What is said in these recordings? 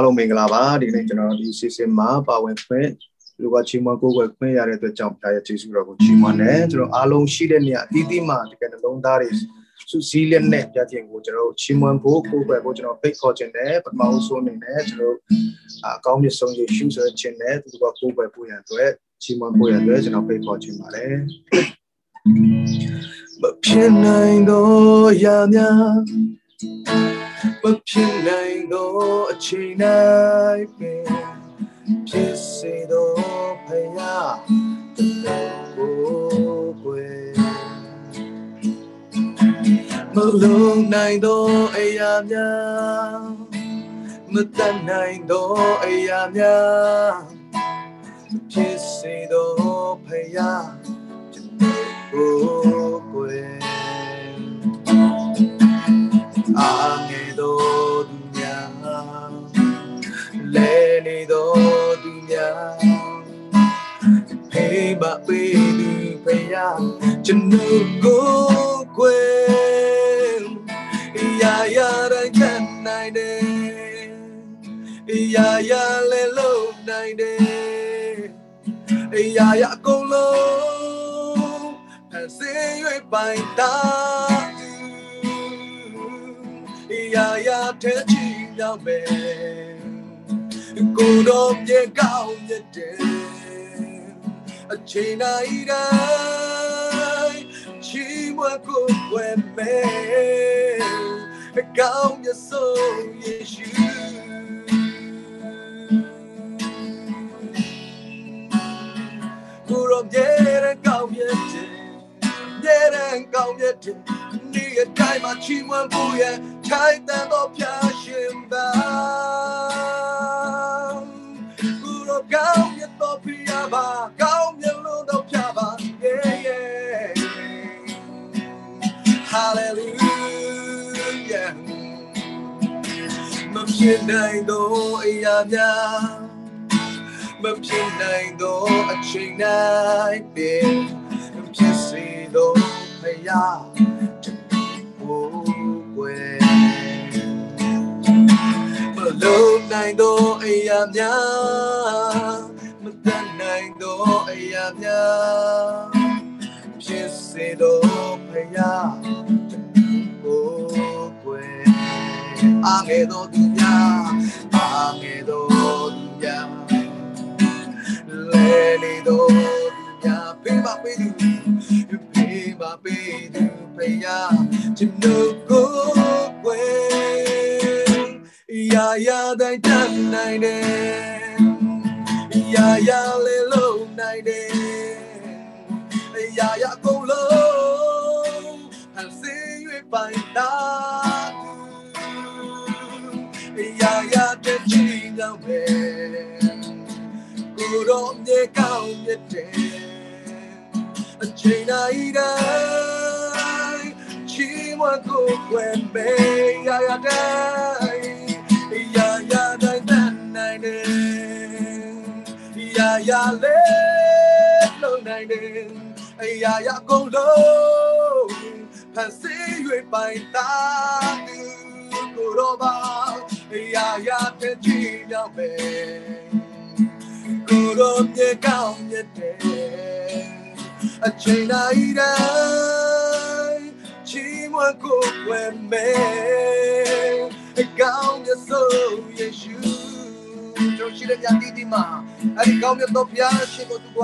အားလုံးမင်္ဂလာပါဒီနေ့ကျွန်တော်ဒီ season မှာပါဝင်ခွင့်လူကချီးမွမ်းကိုယ်ွယ်ခွင့်ရတဲ့အတွက်ကြောင့်ဘုရားရဲ့ကျေးဇူးတော်ကိုချီးမွမ်းတယ်ကျွန်တော်အားလုံးရှိတဲ့နေရာအသီးသီးမှာတကယ်နှလုံးသားတွေစုစည်းလက်နဲ့ပြခြင်းကိုကျွန်တော်ချီးမွမ်းဖို့ကိုယ်ွယ်ဖို့ကျွန်တော်ဖိတ်ခေါ်ခြင်းနဲ့ပထမအဆုံးအနေနဲ့ကျွန်တော်အကောင်းမြတ်ဆုံးယေရှုဆိုတဲ့ခြင်းနဲ့သူကကိုယ်ွယ်ဖို့ရန်အတွက်ချီးမွမ်းဖို့ရန်အတွက်ကျွန်တော်ဖိတ်ခေါ်ခြင်းပါတယ်မဖြစ်နိုင်တော့ရများ မဖြစ်နိုင်တော့အချိန်တိုင်းပင်ဖြစ်စေတော့ဖယားတလို့ကိုယ်ွယ်မလုံးနိုင်တော့အရာများမတတ်နိုင်တော့အရာများဖြ စ်စေတော့ဖယားတလို့ကိုယ်ွယ်အာငယ်တော်သူများလဲနေတော်သူများဖေးပါပေးသူဖယားကျွန်တော်ကိုကွယ်ရာရာတိုင်းခံနိုင်တယ် ရာရာလဲလို့နိုင်တယ်ရာရာအကုန်လုံးဖန်ဆင်း၍ပိုင်တာရာရာထဲချီရောက်မယ်ကိုယ်တော်မြေကောင်းမြတ်တယ်အချိန်တိုင်းတိုင်းချီးမွမ်းကိုယ်ွယ်မယ်အကောင်းမြတ်ဆုံးယေရှုကိုယ်တော်မြေရန်ကောင်းမြတ်တယ် မြေရန်ကောင်းမြတ်တယ်ဒီအတိုင်းမှာချီးမွမ်းဖို့ရဲ့ထိုင်တန်သောဖျားရှင်ပါကိုယ်တော်ကောင်းမြတ်သောဖျားပါကောင်းမြတ်လို့သောဖျားပါ yeah yeah hallelujah မဖြစ်နိုင်တော့အရာများမဖြစ်နိုင်တော့အချိန်တိုင်းပင်ဖြစ် စေတော့ဖယားတကိုွယ်မလုံးနိုင်တော့အရာများမတတ်နိုင်တော့အရာများဖြစ်စေတော့ဖယားတကိုွယ်အာငယ်တော်သူများအာငယ်တော်သူများလဲနေတော် ဖယားကျွန်တော်ကိုွယ်ရာရာတိုင်းတတ်နိုင်တယ်ရာရာလေလုံးနိုင်တယ်ရာရာအကုန်လုံးဟန်စင်၍ပိုင်တာရာရာတဲ့ ချီရောက်ပဲကိုတော့မြေကောင်းမြတ်တယ်အချိန်တိုင်းတိုင်းချီးမွမ်းကိုွယ်ပဲရာရာတိုင်းရာရာတိုင်းတတ်နိုင်တယ်ရာရာလေလုံးနိုင်တယ် ချီရောက်ပဲကိုတော့မြေကောင်းမြတ်တယ်အချိန်တိုင်းတိုင်းချီးမွမ်းကိုွယ်မယ်အကောင်းမြတ်ဆုံးယေရှုတို့ရှိတဲ့ညတိတိမှာအဲ့ဒီကောင်းမြတ်သောဘုရားရှင်ကိုသူက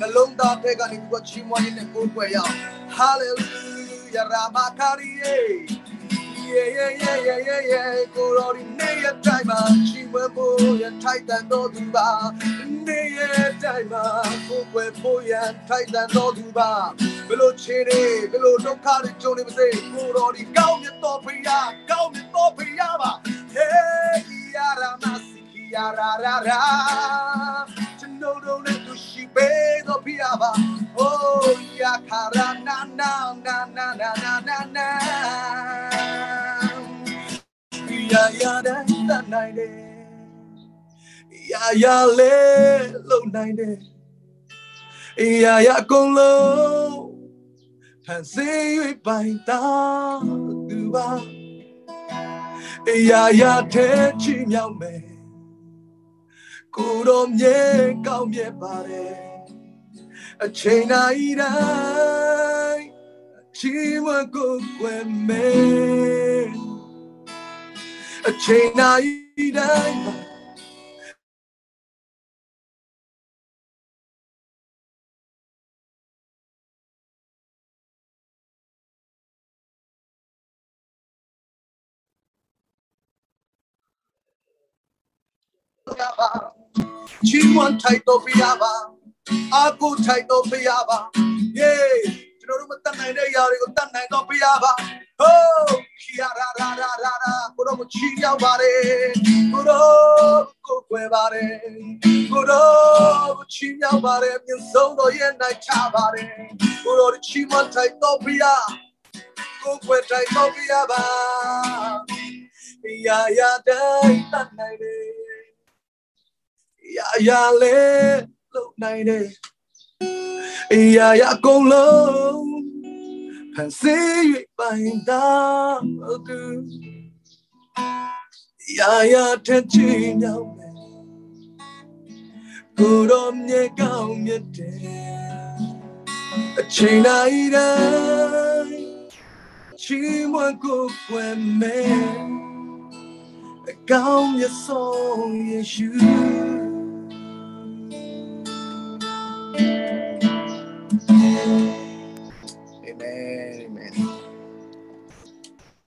နှလုံးသားထဲကနေသူကချီးမွမ်းနေတဲ့ကိုယ်ွယ်ရအောင် hallelujah ရာဘာကာရီယေ yeah yeah yeah yeah yeah yeah ကိုရောဒီနေရတိုင်းမှာချီးမွမ်းဖို့ရထိုက်တန်တော်သူပါနေရတို င်းမှာကိုယ်ွယ်ဖို့ရထိုက်တန်တော်သူပါဘလို့ချေနေဘလို့ဒုက္ခတွေကြုံနေပါစေကိုရောဒီကောင်းမြတ်တော်ဖရာကောင်းမြတ်တော်ဖရာပါ hey ရာရာမစီရာရာရာရာကျွန်တော်တို့နဲ့သူရှိပေးတော်ဖရာပါ oh ရာခါရာနာနာနာနာနာနာနာရာရာရာတိုင်းတတ်နိုင်တယ်ရာရာလေးလုံ ဖန်ဆင်း၍ပိုင်တာသူပါရာရာထဲချီမြောက်မယ်ကိုယ်တော်မြေကောင်းမြတ်ပါတယ်အချိန်တိုင်းတိုင်းချီးမွမ်းကိုယ်ွယ်မယ်အချိန်တိုင်းတိုင်း ချီးမွမ်းထိုက်တော်ပြရပါအာကိုထိုက်တော်ပြရပါယေကျွန်တော်တို့မတတ်နိုင်တဲ့ຢာတွေကိုတတ်နိုင်တော်ပြရပါဟိုးခီယာရာရာရာရာရာကိုတော့ချီးရောက်ပါတယ်ကိုတော့ကိုွယ်ပါတယ်ကိုတော့ချီးရောက်ပါတယ်မြင့်ဆုံးတော်ရဲ့နိုင်ချပါတယ်ကိုတော့ချီးမွမ်းထိုက်တော်ပြရကိုွယ်ထိုက်တော်ပြရပါရာရာတိုင်းတ တ်နိုင်တယ်ရာရာလေးလုံနိုင်တယ်အရာရာအကုန်လုံးဖန်ဆင်း၍ပိုင်တာသူရာရာထက်ချင်မြောက်မယ်ကိုယ်တော်မြေ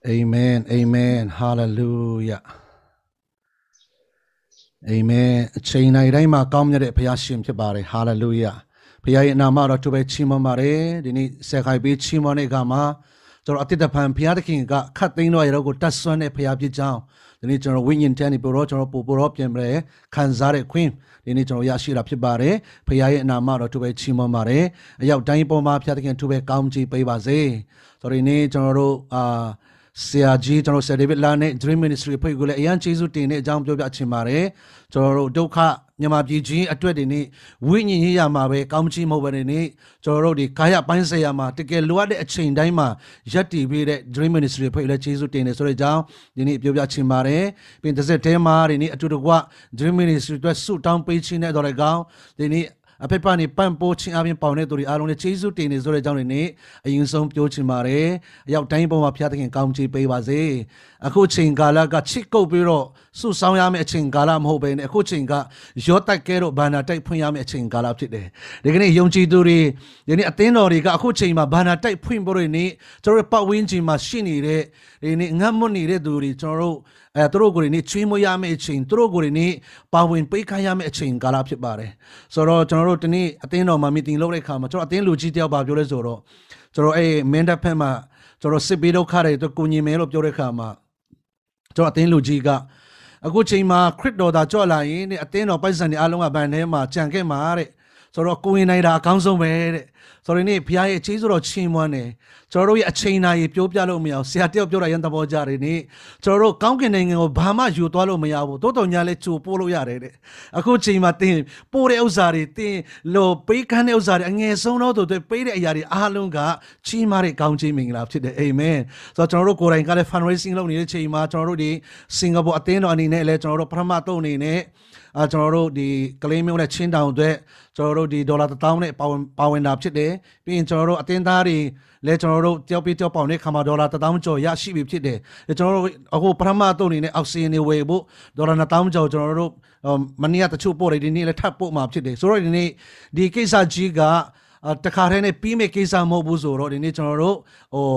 Amen Amen Hallelujah Amen အချိန်တိုင်းတိုင်းမှာကောင်းမြတ်တဲ့ဘုရားရှင်ဖြစ်ပါတယ် Hallelujah ဘုရားရဲ့နာမတော်သူပဲချီးမွမ်းပါတယ်ဒီနေ့ဆက်ခိုင်ပေးချီးမွမ်းတဲ့အခါမှာကျွန်တော်အတိတ်တဖန်ဘုရားသခင်ကခတ်သိမ်းတော်ရတော့ကိုတတ်ဆွမ်းတဲ့ဘုရားဖြစ်ကြောင်းဒီနေ့ကျွန်တော်ဝိညာဉ်တန်းနေပို့တော့ကျွန်တော်ပို့ပို့တော့ပြင်ပြဲခံစားတဲ့ခွင့်ဒီနေ့ကျွန်တော်ရရှိတာဖြစ်ပါတယ်ဘုရားရဲ့နာမတော်သူပဲချီးမွမ်းပါတယ်အရောက်တိုင်းပေါ်မှာဘုရားသခင်သူပဲကောင်းချီးပေးပါစေဆိုတော့ဒီနေ့ကျွန်တော်တို့အာ ဆရာကြီးကျွန်တော်ဆရာဒေးဗစ်လာနဲ့ Dream Ministry ဖွဲ့ကိုလည်းအရန်ကျေးဇူးတင်တဲ့အကြောင်းပြောပြချင်ပါတယ်ကျွန်တော်တို့ဒုက္ခမြန်မာပြည်ကြီးအတွက်ဒီနေ့ဝိညာဉ်ရေးရမှာပဲကောင်းချီးမဟုတ်ပဲဒီနေ့ကျွန်တော်တို့ဒီကာယပိုင်းဆိုင်ရာမှာတကယ်လိုအပ်တဲ့အချိန်တိုင်းမှာရက်တည်ပေးတဲ့ Dream Ministry ဖွဲ့လည်းကျေးဇူးတင်တယ်ဆိုတဲ့အကြောင်းဒီနေ့ပြောပြချင်ပါတယ်ပြီးတစ်စက်တည်းမှာဒီနေ့အတူတကွ Dream Ministry အတွက်ဆုတောင်းပေးခြင်းနဲ့တော့လည်းကောင်းဒီနေ့ အဖေပါနေပန့်ပိုးချင်းအပြင်ပေါင်တဲ့သူတွေအားလုံးလည်းကျေးဇူးတင်နေဆိုတဲ့အကြောင်းတွေနဲ့အရင်ဆုံးပြောချင်ပါတယ်အရောက်တိုင်းပေါ်မှာဖျားသခင်ကောင်းချီးပေးပါစေအခုချိန်ကာလကချစ်ကုပ်ပြီးတော့ဆုဆောင်ရမယ့်အချိန်ကာလမဟုတ်ဘဲနဲ့အခုချိန်ကရောတိုက်ကဲတော့ဘာနာတိုက်ဖွင့်ရမယ့်အချိန်ကာလဖြစ်တယ်ဒီကနေ့ယုံကြည်သူတွေဒီနေ့အသင်းတော်တွေကအခုချိန်မှာဘာနာတိုက်ဖွင့်ဖို့တွေနေကျွန်တော်ပတ်ဝန်းကျင်မှာရှိနေတဲ့ဒီနေ့ငတ်မွတ်နေတဲ့သူတွေကျွန်တော်တို့ အဲသူတို့ကိုယ်တွေနေချွေးမွေးရမယ့်အချိန်သူတို့ကိုယ်တွေနေပါဝင်ပေးခိုင်းရမယ့်အချိန်ကာလဖြစ်ပါတယ်ဆိုတော့ကျွန်တော်တို့ဒီနေ့အသင်းတော်မှာမီတင်လုပ်တဲ့အခါမှာကျွန်တော်အသင်းလူကြီးတယောက်ပါပြောလဲဆိုတော့ကျွန်တော်အဲမင်းတပ်ဖက်မှာကျွန်တော်စစ်ပေးဒုက္ခတွေအတွက်ကိုညီမယ်လို့ပြောတဲ့အခါမှာကျွန်တော်အသင်းလူကြီးကအခုချိန်မှာခရစ်တော်သာကြွလာရင်တဲ့အသင်းတော်ပိုက်ဆံတွေအားလုံးကဗန်ထဲမှာကြံခဲ့မှာတဲ့ဆိုတော့ကိုဝင်နိုင်တာအကောင်းဆုံးပဲတဲ့ ဆိုတော့ဒီနေ့ဘုရားရဲ့အခြေဆိုတော့ချင်းမွန်းတယ်ကျွန်တော်တို့ရဲ့အချိန်နာရီပြောပြလို့မရအောင်ဆရာတယောက်ပြောတာရန်သဘောကြတယ်နေ့ကျွန်တော်တို့ကောင်းကင်နိုင်ငံကိုဘာမှယူသွားလို့မရဘူးတိုးတော်ညာလဲကြိုပို့လို့ရတယ်တဲ့အခုချိန်မှာတင်ပို့တဲ့ဥစ္စာတွေတင်လို့ပေးကမ်းတဲ့ဥစ္စာတွေအငယ်ဆုံးတော့သူပေးတဲ့အရာတွေအားလုံးကချီးမားတဲ့ကောင်းချီးမင်္ဂလာဖြစ်တယ်အာမင်ဆိုတော့ကျွန်တော်တို့ကိုယ်တိုင်ကလည်း fundraising လုပ်နေတဲ့ချိန်မှာကျွန်တော်တို့ဒီစင်ကာပူအသင်းတော်အနေနဲ့လည်းကျွန်တော်တို့ပထမတုံးအနေနဲ့ အာကျွန်တော်တို့ဒီကလေးမျိုးနဲ့ချင်းတောင်အတွက်ကျွန်တော်တို့ဒီဒေါ်လာ1000နဲ့ပါဝင်ပါဝင်တာဖြစ်တယ်ပြီးရင်ကျွန်တော်တို့အတင်းသားတွေလဲကျွန်တော်တို့တယောက်ပြီးတယောက်ပေါင်တဲ့ခါမှာဒေါ်လာ1000ကျော်ရရှိပြီဖြစ်တယ်ကျွန်တော်တို့အခုပထမတုံးအနေနဲ့အောက်ဆီဂျင်တွေဝယ်ဖို့ဒေါ်လာ1000ကျော်ကျွန်တော်တို့မနေ့ကတချို့ပို့တယ်ဒီနေ့လည်းထပ်ပို့မှာဖြစ်တယ်ဆိုတော့ဒီနေ့ဒီကိစ္စကြီးကတခါတည်းနဲ့ပြီးမဲ့ကိစ္စမဟုတ်ဘူးဆိုတော့ဒီနေ့ကျွန်တော်တို့ဟို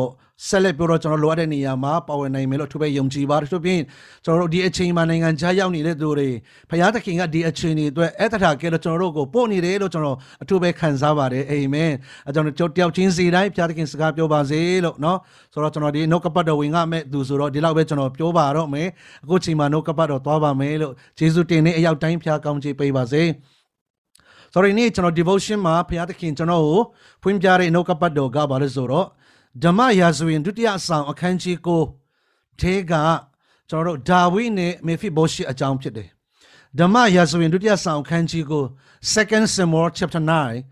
ဆက်လက်ပြောတော့ကျွန်တော်လိုအပ်တဲ့နေရာမှာပါဝင်နိုင်မယ်လို့အထူးပဲယုံကြည်ပါတယ်ထို့ပြင်ကျွန်တော်တို့ဒီအချိန်မှာနိုင်ငံခြားရောက်နေတဲ့သူတွေဖရာသခင်ကဒီအချိန်တွေအတွက်အဲ့တထာကဲလို့ကျွန်တော်တို့ကိုပို့နေတယ်လို့ကျွန်တော်အထူးပဲခံစားပါတယ်အာမင်အကြောင်းကျွန်တော်တယောက်ချင်းစီတိုင်းဖရာသခင်စကားပြောပါစေလို့နော်ဆိုတော့ကျွန်တော်ဒီနှုတ်ကပတ်တော်ဝင်ကမဲ့သူဆိုတော့ဒီလောက်ပဲကျွန်တော်ပြောပါတော့မယ်အခုချိန်မှာနှုတ်ကပတ်တော်သွားပါမယ်လို့ဂျေစုတင်နေအရောက်တိုင်းဖရာကောင်းချီးပေးပါစေ sorry နေ့ကျွန်တော် devotion မှာဘုရားသခင်ကျွန်တော်ကိုဖွင့်ပြတဲ့နှုတ်ကပတ်တော်ကဘာလဲဆိုတော့ ဓမ္မရာဇဝင်ဒုတိယဆောင်အခန်းကြီးကိုထဲကကျွန်တော်တို့ဒါဝိနဲ့မေဖိဘောရှေအကြောင်းဖြစ်တယ်ဓမ္မရာဇဝင်ဒုတိယဆောင်ခန်းကြီးကို second samuel chapter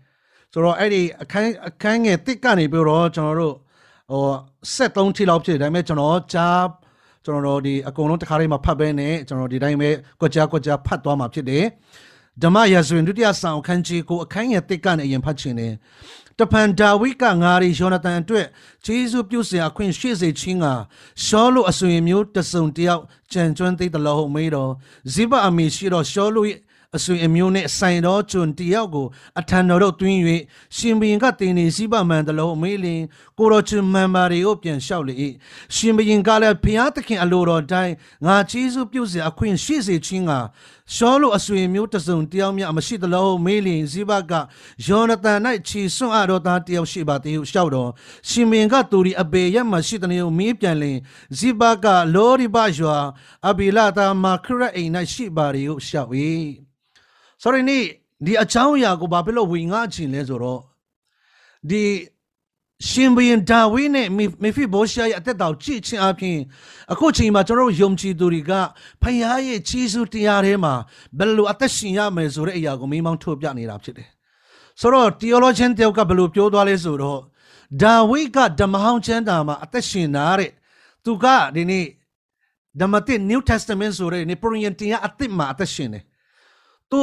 9ဆိုတော့အဲ့ဒီအခန်းအခန်းငယ်တစ်ကနေပြီးတော့ကျွန်တော်တို့ဟို73ထိလောက်ဖြစ်တယ်ဒါပေမဲ့ကျွန်တော်ကြားကျွန်တော်တို့ဒီအကုန်လုံးတစ်ခါလေးမှာဖတ်ပဲနဲ့ကျွန်တော်ဒီတိုင်းပဲကွက်ကြားကွက်ကြားဖတ်သွားမှာဖြစ်တယ်ဓမ္မရာဇဝင်ဒုတိယဆောင်ခန်းကြီးကိုအခန်းငယ်တစ်ကနေအရင်ဖတ်ခြင်းတယ် တပန်ဒါဝိကငါရီယောနသန်အတွက်ဂျေဇုပြုစင်အခွင့်ရှိစေခြင်းကရှောလုအဆွေမျိုးတစုံတယောက်ကြံကျွမ်းသိတလောဟုမေးတော်ဇိဘအမီရှိတော်ရှောလု၏ အဆွေအမျိုးနှင့်ဆိုင်တော်ကျွန်တယောက်ကိုအထံတော်တို့တွင်း၍ရှင်ဘုရင်ကတင်နေဇိဘမန်တလောမေးလင်ကိုတော်ကျွန်မန်မာရီကိုပြန်လျှောက်လေ၏ရှင်ဘုရင်ကလည်းဘုရားသခင်အလိုတော်တိုင်းငါဂျေဇုပြုစင်အခွင့်ရှိစေခြင်းကရှောလုအဆွေမျိုးတစုံတယောက်မြမရှိတလောမေးလင်ဇိဘကယောနသန်၌ခြေစွန့်အပ်တော်သားတယောက်ရှိပါသေးဟုလျှောက်တော်ရှင်ဘုရင်ကသူဒီအပေရက်မှရှိတဲ့နေကိုမေးပြန်လင်ဇိဘကလောရိဘရွာအဘိလတာမာခရအိမ်၌ရှိပါရီဟုလျှောက်၏ ဆိုရင်ဒီဒီအချောင်းအရာကိုဘာဖြစ်လို့ဝင်ငါချင်လဲဆိုတော့ဒီရှင်ဘုရင်ဒါဝိနဲ့မေဖိဘောရှာရဲ့အသက်တော်ကြည့်ခြင်းအပြင်အခုချိန်မှာကျွန်တော်တို့ယုံကြည်သူတွေကဖခင်ရဲ့ခြေဆုတရားထဲမှာဘယ်လိုအသက်ရှင်ရမယ်ဆိုတဲ့အရာကိုမိမောင်းထုတ်ပြနေတာဖြစ်တယ်။ဆိုတော့ theologian တယောက်ကဘယ်လိုပြောသွားလဲဆိုတော့ဒါဝိကဓမ္မဟောင်းကျမ်းတာမှာအသက်ရှင်တာတဲ့သူကဒီနေ့ဓမ္မသစ် New Testament ဆိုတဲ့နေပရိယန်တရားအသစ်မှာအသက်ရှင်တယ်။ သူ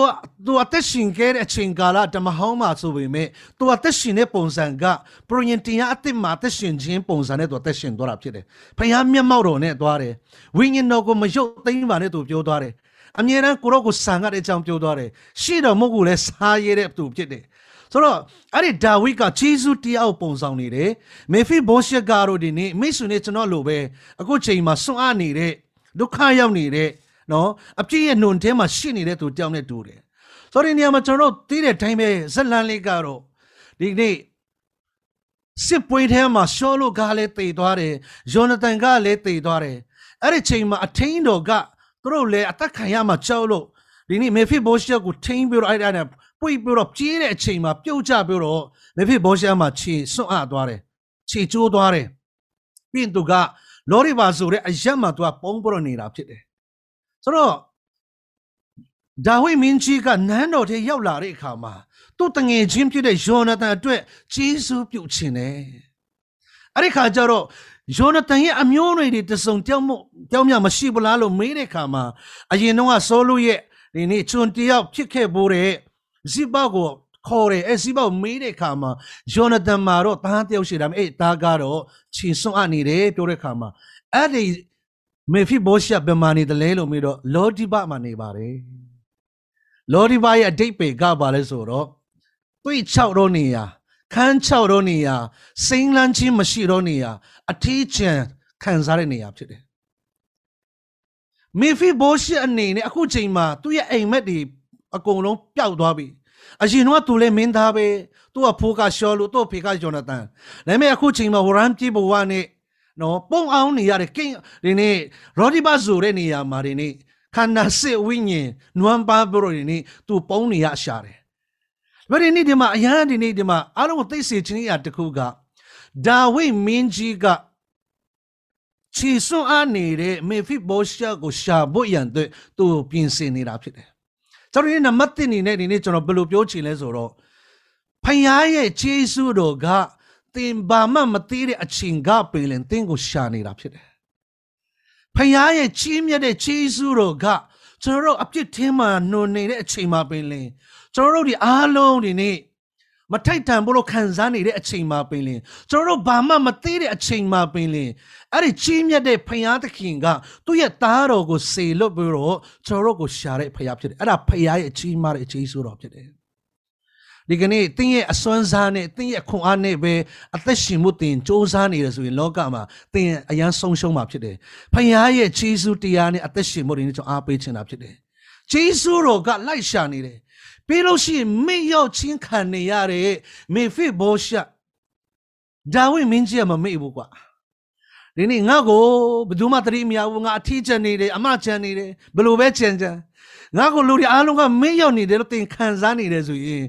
သူအသက်ရှင်ခဲ့တဲ့အချိန်ကာလဓမ္မဟောင်းမှာဆိုပေမဲ့သူအသက်ရှင်တဲ့ပုံစံကပရိယန်တင်ရအသက်မှာအသက်ရှင်ခြင်းပုံစံနဲ့သူအသက်ရှင်သွားတာဖြစ်တယ်။ဖခင်မျက်မှောက်တော်နဲ့သွားတယ်။ဝိညာဉ်တော်ကိုမယုတ်သိမ်းပါနဲ့သူပြောသွားတယ်။အမြဲတမ်းကိုရောကိုဆန်ရတဲ့အကြောင်းပြောသွားတယ်။ရှေ့တော်မဟုတ်ဘူးလဲစားရတဲ့သူဖြစ်တယ်။ဆိုတော့အဲ့ဒီဒါဝိကဂျေဇုတရားကိုပုံဆောင်နေတယ်မေဖိဘောရှက်ကာတို့ဒီနေ့မိတ်ဆွေနဲ့ကျွန်တော်လိုပဲအခုချိန်မှာဆွန့်အားနေတဲ့ဒုက္ခရောက်နေတဲ့ နော်အပြည့်ရဲ့နှုံထဲမှာရှိနေတဲ့သူတယောက်နဲ့တူတယ်ဆိုတော့ဒီနေရာမှာကျွန်တော်တို့သိတဲ့အတိုင်းပဲဇက်လန်လေးကတော့ဒီနေ့စစ်ပွဲထဲမှာရှောလုကလည်းတည်သွားတယ်ယောနသန်ကလည်းတည်သွားတယ်အဲ့ဒီချိန်မှာအထင်းတော်ကသူတို့လည်းအသက်ခံရမှာကြောက်လို့ဒီနေ့မေဖိဘောရှက်ကိုထိန်းပြီးတော့အဲ့ဒါနဲ့ပွိပြီးတော့ကြီးတဲ့အချိန်မှာပြုတ်ကျပြီးတော့မေဖိဘောရှက်မှာခြေစွန့်အပ်သွားတယ်ခြေကျိုးသွားတယ်ပြီးရင်သူကလောရီပါဆိုတဲ့အရက်မှာသူကပုံပြီးတော့နေတာဖြစ်တယ် ဆိုတော့ဒါဝိမင်းကြီးကနန်းတော်ထဲရောက်လာတဲ့အခါမှာသူ့တငယ်ချင်းဖြစ်တဲ့ယောနသန်အတွက်ဂျေဇုပြုတ်ခြင်းတယ်အဲ့ဒီခါကျတော့ယောနသန်ရဲ့အမျိုးတွေတစုံတောင်းမတောင်းမြမရှိဘူးလားလို့မေးတဲ့အခါမှာအရင်တော့ဆောလုရဲ့ဒီနေ့ချွန်တယောက်ဖြစ်ခဲ့ပိုးတဲ့ဇိဘကိုခေါ်တယ်အဲဇိဘကိုမေးတဲ့အခါမှာယောနသန်မှာတော့သားတယောက်ရှိတယ်အဲ့သားကတော့ခြေစွန့်အနေတယ်ပြောတဲ့အခါမှာအဲ့ဒီ မေဖိဘောရှဘယ်မှာနေတယ်လဲလို့မေးတော့လောဒီဘမှာနေပါတယ်လောဒီဘရဲ့အတိတ်ပေကပါလဲဆိုတော့တွေး6တော့နေရခန်း6တော့နေရစိမ့်လန်းချင်းမရှိတော့နေရအထီးကျန်ခံစားတဲ့နေရာဖြစ်တယ်မေဖိဘောရှအနေနဲ့အခုချိန်မှာသူ့ရဲ့အိမ်မက်တွေအကုန်လုံးပျောက်သွားပြီအရင်တော့သူလည်းမင်းသားပဲသူကဖိုးကရှောလို့သူ့ဖေကဂျောနသန်ဒါပေမဲ့အခုချိန်မှာဝရန်ပြေဘဝနဲ့ နော်ပုံအောင်နေရတဲ့ကိန်းဒီနေ့ရောဒီဘဆိုတဲ့နေရာမှာဒီနေ့ခန္ဓာစစ်ဝိညာဉ်နွမ်းပါဘရိုဒီနေ့သူပုံနေရရှာတယ်။ဒါဒီနေ့ဒီမှာအရန်ဒီနေ့ဒီမှာအားလုံးကိုသိစေခြင်းအရာတစ်ခုကဒါဝိမင်းကြီးကချီစွန်အားနေတဲ့မေဖိဘောရှာကိုရှာဖို့ရန်အတွက်သူပြင်ဆင်နေတာဖြစ်တယ်။ကျွန်တော်ဒီနံပါတ်1အနေနဲ့ဒီနေ့ကျွန်တော်ဘယ်လိုပြောချင်လဲဆိုတော့ဖခင်ရဲ့ခြေဆုတော်က သင်ဘာမှမသိတဲ့အချိန်ကပင်လင်သင်ကိုရှာနေတာဖြစ်တယ်။ဖခင်ရဲ့ကြီးမြတ်တဲ့ခြေဆုတော်ကကျွန်တော်တို့အပြစ်ထင်းမှနှုံနေတဲ့အချိန်မှာပင်လင်ကျွန်တော်တို့ဒီအားလုံးဒီနေ့မထိုက်တန်ဖို့လို့ခံစားနေတဲ့အချိန်မှာပင်လင်ကျွန်တော်တို့ဘာမှမသိတဲ့အချိန်မှာပင်လင်အဲ့ဒီကြီးမြတ်တဲ့ဖခင်သခင်ကသူ့ရဲ့သားတော်ကိုစေလွတ်ပြီးတော့ကျွန်တော်တို့ကိုရှာတဲ့ဖခင်ဖြစ်တယ်အဲ့ဒါဖခင်ရဲ့အကြီးမားတဲ့အကြီးဆိုတော်ဖြစ်တယ် ဒီကနေ့တင်းရဲ့အစွမ်းစားနဲ့တင်းရဲ့ခွန်အားနဲ့ပဲအသက်ရှင်မှုတင်စ조사နေရဆိုရင်လောကမှာတင်းရဲ့အရန်ဆုံးရှုံးမှာဖြစ်တယ်။ဖခင်ရဲ့ခြေဆုတရားနဲ့အသက်ရှင်မှုတွေနဲ့ကျွန်တော်အားပေးချင်တာဖြစ်တယ်။ခြေဆုတော်ကလိုက်ရှာနေတယ်။ပြီးလို့ရှိရင်မိရောက်ချင်းခံနေရတဲ့မေဖိဘောရှဒါဝိမင်းကြီးကမမေ့ဘူးကွာ။ဒီနေ့ငါ့ကိုဘယ်သူမှတတိမရဘူးငါအထီးကျန်နေတယ်အမကျန်နေတယ်ဘယ်လိုပဲကျန်ကျန် ငါကိုလူတွေအားလုံးကမေ့ရောက်နေတယ်လို့သင်ခံစားနေတယ်ဆိုရင်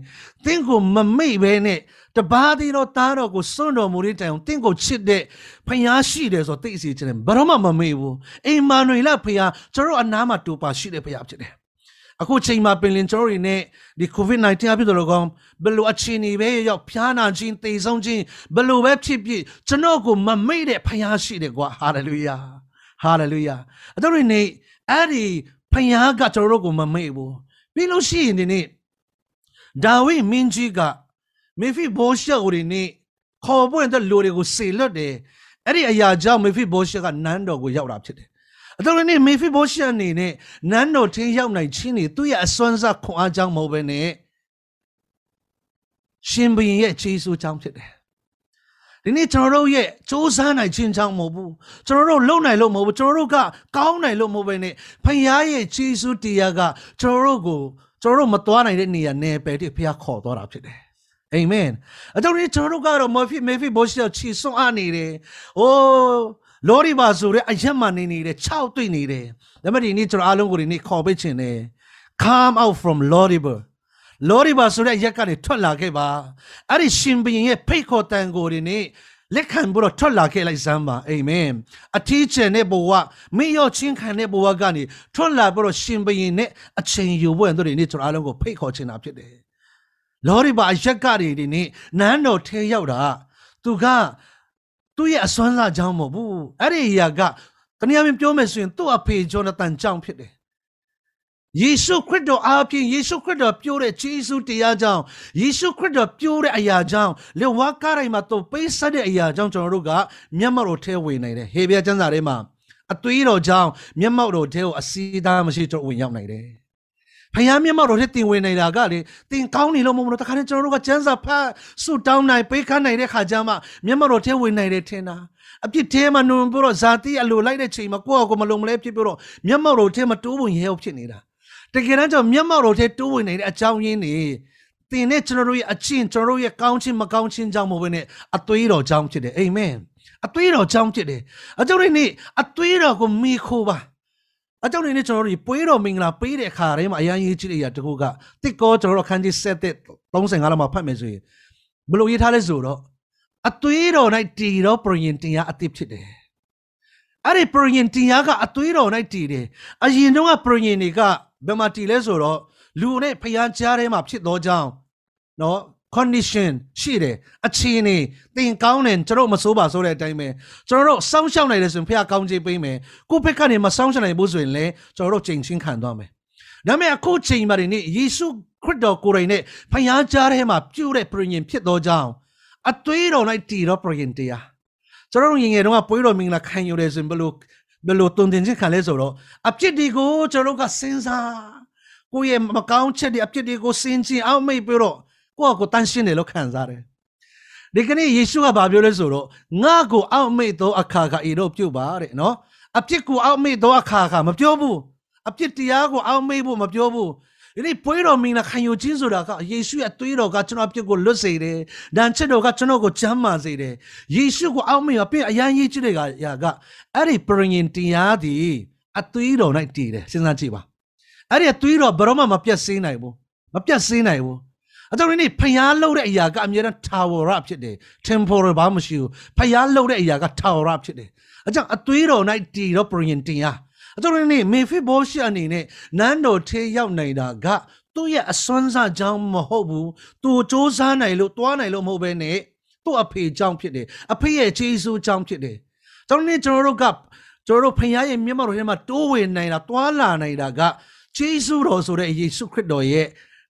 သင်ကိုမမေ့ဘဲနဲ့တပါးသေးတော့သားတော်ကိုစွန့်တော်မူတဲ့တိုင်အောင်တင့်ကိုချစ်တဲ့ဖယားရှိတယ်ဆိုသိစီချင်တယ်ဘာမှမမေ့ဘူးအိမ်မာနွေလဖယားကျွန်တော်အနားမှာတူပါရှိတဲ့ဖယားဖြစ်တယ်အခုချိန်မှာပင်လင်ကျွန်တော်တွေနဲ့ဒီ COVID-19 အဖြစ်တော်ကောင်ဘယ်လိုအခြေအနေပဲရောက်ဖျားနာခြင်းတေဆုံးခြင်းဘယ်လိုပဲဖြစ်ဖြစ်ကျွန်တော်ကိုမမေ့တဲ့ဖယားရှိတယ်ကွာဟာလေလုယာဟာလေလုယာအဲ့တော့ဒီနေ့အဲ့ဒီ ဖယားကကျွန်တော်တို့ကိုမမေ့ဘူးပြီးလို့ရှိရင်ဒီနေ့ဒါဝိမင်းကြီးကမေဖိဘောရှက်ကိုဒီနေ့ခေါ်ပွင့်တဲ့လူတွေကိုစေလွတ်တယ်အဲ့ဒီအရာကြောင့်မေဖိဘောရှက်ကနန်းတော်ကိုရောက်တာဖြစ်တယ်အတော်လည်းမေဖိဘောရှက်အနေနဲ့နန်းတော်ထင်းရောက်နိုင်ခြင်းနေသူ့ရဲ့အစွမ်းစားခွန်အားကြောင့်မဟုတ်ဘဲနဲ့ရှင်ဘုရင်ရဲ့ခြေဆူကြောင့်ဖြစ်တယ် ဒီနေ့ကျွန်တော်တို့ရဲ့စူးစမ်းနိုင်ခြင်းကြောင့်မဟုတ်ဘူးကျွန်တော်တို့လုံနိုင်လို့မဟုတ်ဘူးကျွန်တော်တို့ကကောင်းနိုင်လို့မဟုတ်ဘဲနဲ့ဖခင်ရဲ့ခြေဆူတရားကကျွန်တော်တို့ကိုကျွန်တော်တို့မသွားနိုင်တဲ့နေရာနယ်ပယ်တိဖခင်ခေါ်သွားတာဖြစ်တယ်အာမင်အတော်นี้ကျွန်တော်တို့ကတော့မေဖိမေဖိဘောရှေချီဆွမ်းအားနေတယ်။အိုးလောရီပါဆိုတဲ့အရက်မှနေနေတယ်၆တွေ့နေတယ်။ဒါပေမဲ့ဒီနေ့ကျွန်တော်အားလုံးကိုဒီနေ့ခေါ်ပေးခြင်းတယ်။ Come out from Lodibar လောရီပါဆိုတဲ့အရက်ကနေထွက်လာခဲ့ပါ။အဲ့ဒီရှင်ဘုရင်ရဲ့ဖိတ်ခေါ်တန်ကိုဒီနေ့လက်ခံပြီးတော့ထွက်လာခဲ့လိုက်စမ်းပါအာမင်အထီးကျန်တဲ့ဘဝမိရောချင်းခံတဲ့ဘဝကနေထွက်လာပြီးတော့ရှင်ဘုရင်နဲ့အချိန်ယူဖို့အတွက်ဒီနေ့ကျွန်တော်အားလုံးကိုဖိတ်ခေါ်ချင်တာဖြစ်တယ်လောရီပါအရက်ကတွေဒီနေ့နန်းတော်ထဲရောက်တာသူကသူ့ရဲ့အစွမ်းစားကြောင်းမဟုတ်ဘူးအဲ့ဒီအရာကတနည်းအားဖြင့်ပြောမယ်ဆိုရင်သူ့အဖေဂျောနသန်ကြောင့်ဖြစ်တယ် ယေရှုခရစ်တော်အားဖြင့်ယေရှုခရစ်တော်ပြောတဲ့ခြေဆုတရားကြောင့်ယေရှုခရစ်တော်ပြောတဲ့အရာကြောင့်လေဝါကားတိုင်းမှာသူပေးဆက်တဲ့အရာကြောင့်ကျွန်တော်တို့ကမျက်မှောက်တော်ထဲဝင်နိုင်တယ်ဟေဘရဲကျမ်းစာထဲမှာအသွေးတော်ကြောင့်မျက်မှောက်တော်ထဲကိုအစီးသားမရှိတော့ဝင်ရောက်နိုင်တယ်ဖယားမျက်မှောက်တော်ထဲတင်ဝင်နေတာကလေတင်ကောင်းနေလို့မဟုတ်ဘူးတခါတည်းကျွန်တော်တို့ကကျမ်းစာဖတ်ဆုတောင်းနိုင်ပေးခန်းနိုင်တဲ့ခါကျမှမျက်မှောက်တော်ထဲဝင်နိုင်တယ်ထင်တာအပြစ်ထဲမှာနုံပြီးတော့ဇာတိအလိုလိုက်တဲ့ချိန်မှာကိုယ့်အကိုမလုံမလဲဖြစ်ပြီးတော့မျက်မှောက်တော်ထဲမှာတိုးပုံရဲဟုတ်ဖြစ်နေတာ တကယ်တမ်းကျတော့မျက်မှောက်တော်ထဲတိုးဝင်နေတဲ့အကြောင်းရင်းတွေတင်နဲ့ကျွန်တော်တို့ရဲ့အချင်းကျွန်တော်တို့ရဲ့ကောင်းခြင်းမကောင်းခြင်းကြောင့်မဟုတ်ဘဲနဲ့အသွေးတော်ကြောင့်ဖြစ်တယ်အာမင်အသွေးတော်ကြောင့်ဖြစ်တယ်အကြောင်းရင်းနေ့အသွေးတော်ကိုမိခိုးပါအကြောင်းရင်းနေ့ကျွန်တော်တို့ပွဲတော်မင်္ဂလာပေးတဲ့အခါတိုင်းမှာအရင်ရေးကြည့်တဲ့အရာတကူကတစ်ကောကျွန်တော်တို့ခန်းကြီး7တဲ့35လောက်မှာဖတ်မယ်ဆိုရင်ဘယ်လိုရေးထားလဲဆိုတော့အသွေးတော်၌တည်တော်ပရင်တရားအသစ်ဖြစ်တယ်အဲ့ဒီပရင်တရားကအသွေးတော်၌တည်တယ်အရင်တော့ကပရင်တွေက ဘယ်မှာတည်လဲဆိုတော့လူနဲ့ဖျားကြားထဲမှာဖြစ်သောကြောင့်နော် condition ရှိတယ်အခြေအနေသင်ကောင်းတယ်ကျွန်တော်မစိုးပါဆိုတဲ့အတိုင်းပဲကျွန်တော်တို့စောင့်ရှောက်နိုင်တယ်ဆိုရင်ဖခင်ကောင်းချေးပေးမယ်ကိုယ့်ဘက်ကနေမစောင့်ရှောက်နိုင်ဘူးဆိုရင်လည်းကျွန်တော်တို့ချိန်ချင်းခံသွားမယ်ဒါပေမဲ့အခုချိန်မှာဒီနေ့ယေရှုခရစ်တော်ကိုယ်တိုင်နဲ့ဖခင်ကြားထဲမှာပြုတဲ့ပြင်ရင်ဖြစ်သောကြောင့်အသွေးတော်၌တည်တော့ပြင်တရားကျွန်တော်တို့ငငယ်တုန်းကပွေးတော်မင်္ဂလာခံယူတယ်ဆိုရင်ဘယ်လို ဘယ်လိုတုံတင်ချင်းခံလဲဆိုတော့အပြစ်တွေကိုကျွန်တော်တို့ကစဉ်းစားကိုယ့်ရဲ့မကောင်းချက်တွေအပြစ်တွေကိုစဉ်းကျင်အောင်မိတ်ပြီးတော့ကိုယ့်အကိုတန်ရှင်းတယ်လို့ခံစားတယ်ဒီကနေ့ယေရှုကဘာပြောလဲဆိုတော့ငါ့ကိုအောက်မိတ်သောအခါကဤတော့ပြုတ်ပါတဲ့နော်အပြစ်ကိုအောက်မိတ်သောအခါကမပြောဘူးအပြစ်တရားကိုအောက်မိတ်ဖို့မပြောဘူး ဒီနေ့ပွဲတော်မင်္ဂလာခံယူခြင်းဆိုတာကယေရှုရဲ့သွေးတော်ကကျွန်တော်အပြစ်ကိုလွတ်စေတယ်။ဒဏ်ချက်တော်ကကျွန်တော်ကိုချမ်းသာစေတယ်။ယေရှုကိုအောက်မေ့အပြစ်အရန်ရေးကြည့်တဲ့ကရာကအဲ့ဒီပရိညင်တရားဒီအသွေးတော်၌တည်တယ်စဉ်းစားကြည့်ပါ။အဲ့ဒီအသွေးတော်ဘယ်တော့မှမပြတ်စင်းနိုင်ဘူး။မပြတ်စင်းနိုင်ဘူး။အကြောင်းဒီနေ့ဖျားလှုပ်တဲ့အရာကအမြဲတမ်း tower ဖြစ်တယ် temporal ဘာမှမရှိဘူး။ဖျားလှုပ်တဲ့အရာက tower ဖြစ်တယ်။အကြောင်းအသွေးတော်၌တည်တော့ပရိညင်တရား အတော်ရင်းမေဖိဘောရှအနေနဲ့နန်းတော်ထဲရောက်နေတာကသူ့ရဲ့အစွမ်းစားကြောင်းမဟုတ်ဘူးသူစ조사နိုင်လို့တွားနိုင်လို့မဟုတ်ဘဲနဲ့သူ့အဖေကြောင့်ဖြစ်တယ်အဖေရဲ့ခြေဆူကြောင့်ဖြစ်တယ်ကျွန်တော်တို့ကျွန်တော်တို့ကကျွန်တော်တို့ဖခင်ရဲ့မျက်မှောက်တော်ထဲမှာတိုးဝင်နိုင်တာတွားလာနိုင်တာကခြေဆူတော်ဆိုတဲ့ယေရှုခရစ်တော်ရဲ့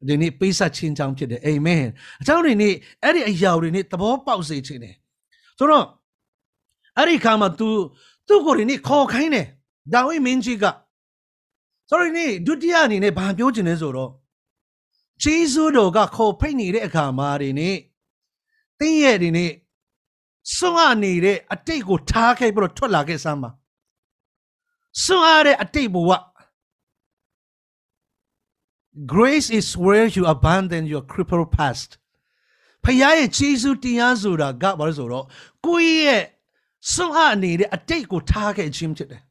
ဒီနေ့ပေးဆက်ခြင်းကြောင့်ဖြစ်တယ်အာမင်အကြောင်းဒီနေ့အဲ့ဒီအရာတွေနေ့သဘောပေါက်စေခြင်းတယ်ဆိုတော့အဲ့ဒီခါမှာ तू သူ့ကိုယ်ဒီနေ့ခေါ်ခိုင်းတယ် ဒါဝိမင်းကြီးက sorry နေဒုတိယအနေနဲ့ဘာပြောချင်လဲဆိုတော့ဂျေဇုတော်ကခေါ်ဖိတ်နေတဲ့အခါမှာဒီနေ့တင်းရဲ့ဒီနေ့စွန့်အားနေတဲ့အတိတ်ကိုထားခဲ့ပြီးတော့ထွက်လာခဲ့စမ်းပါစွန့်အားတဲ့အတိတ်ဘဝ grace is where you abandon your crippled past ဖခင်ရဲ့ဂျေဇုတရားဆိုတာကဘာလို့ဆိုတော့ကိုယ့်ရဲ့စွန့်အားနေတဲ့အတိတ်ကိုထားခဲ့ခြင်းဖြစ်တယ်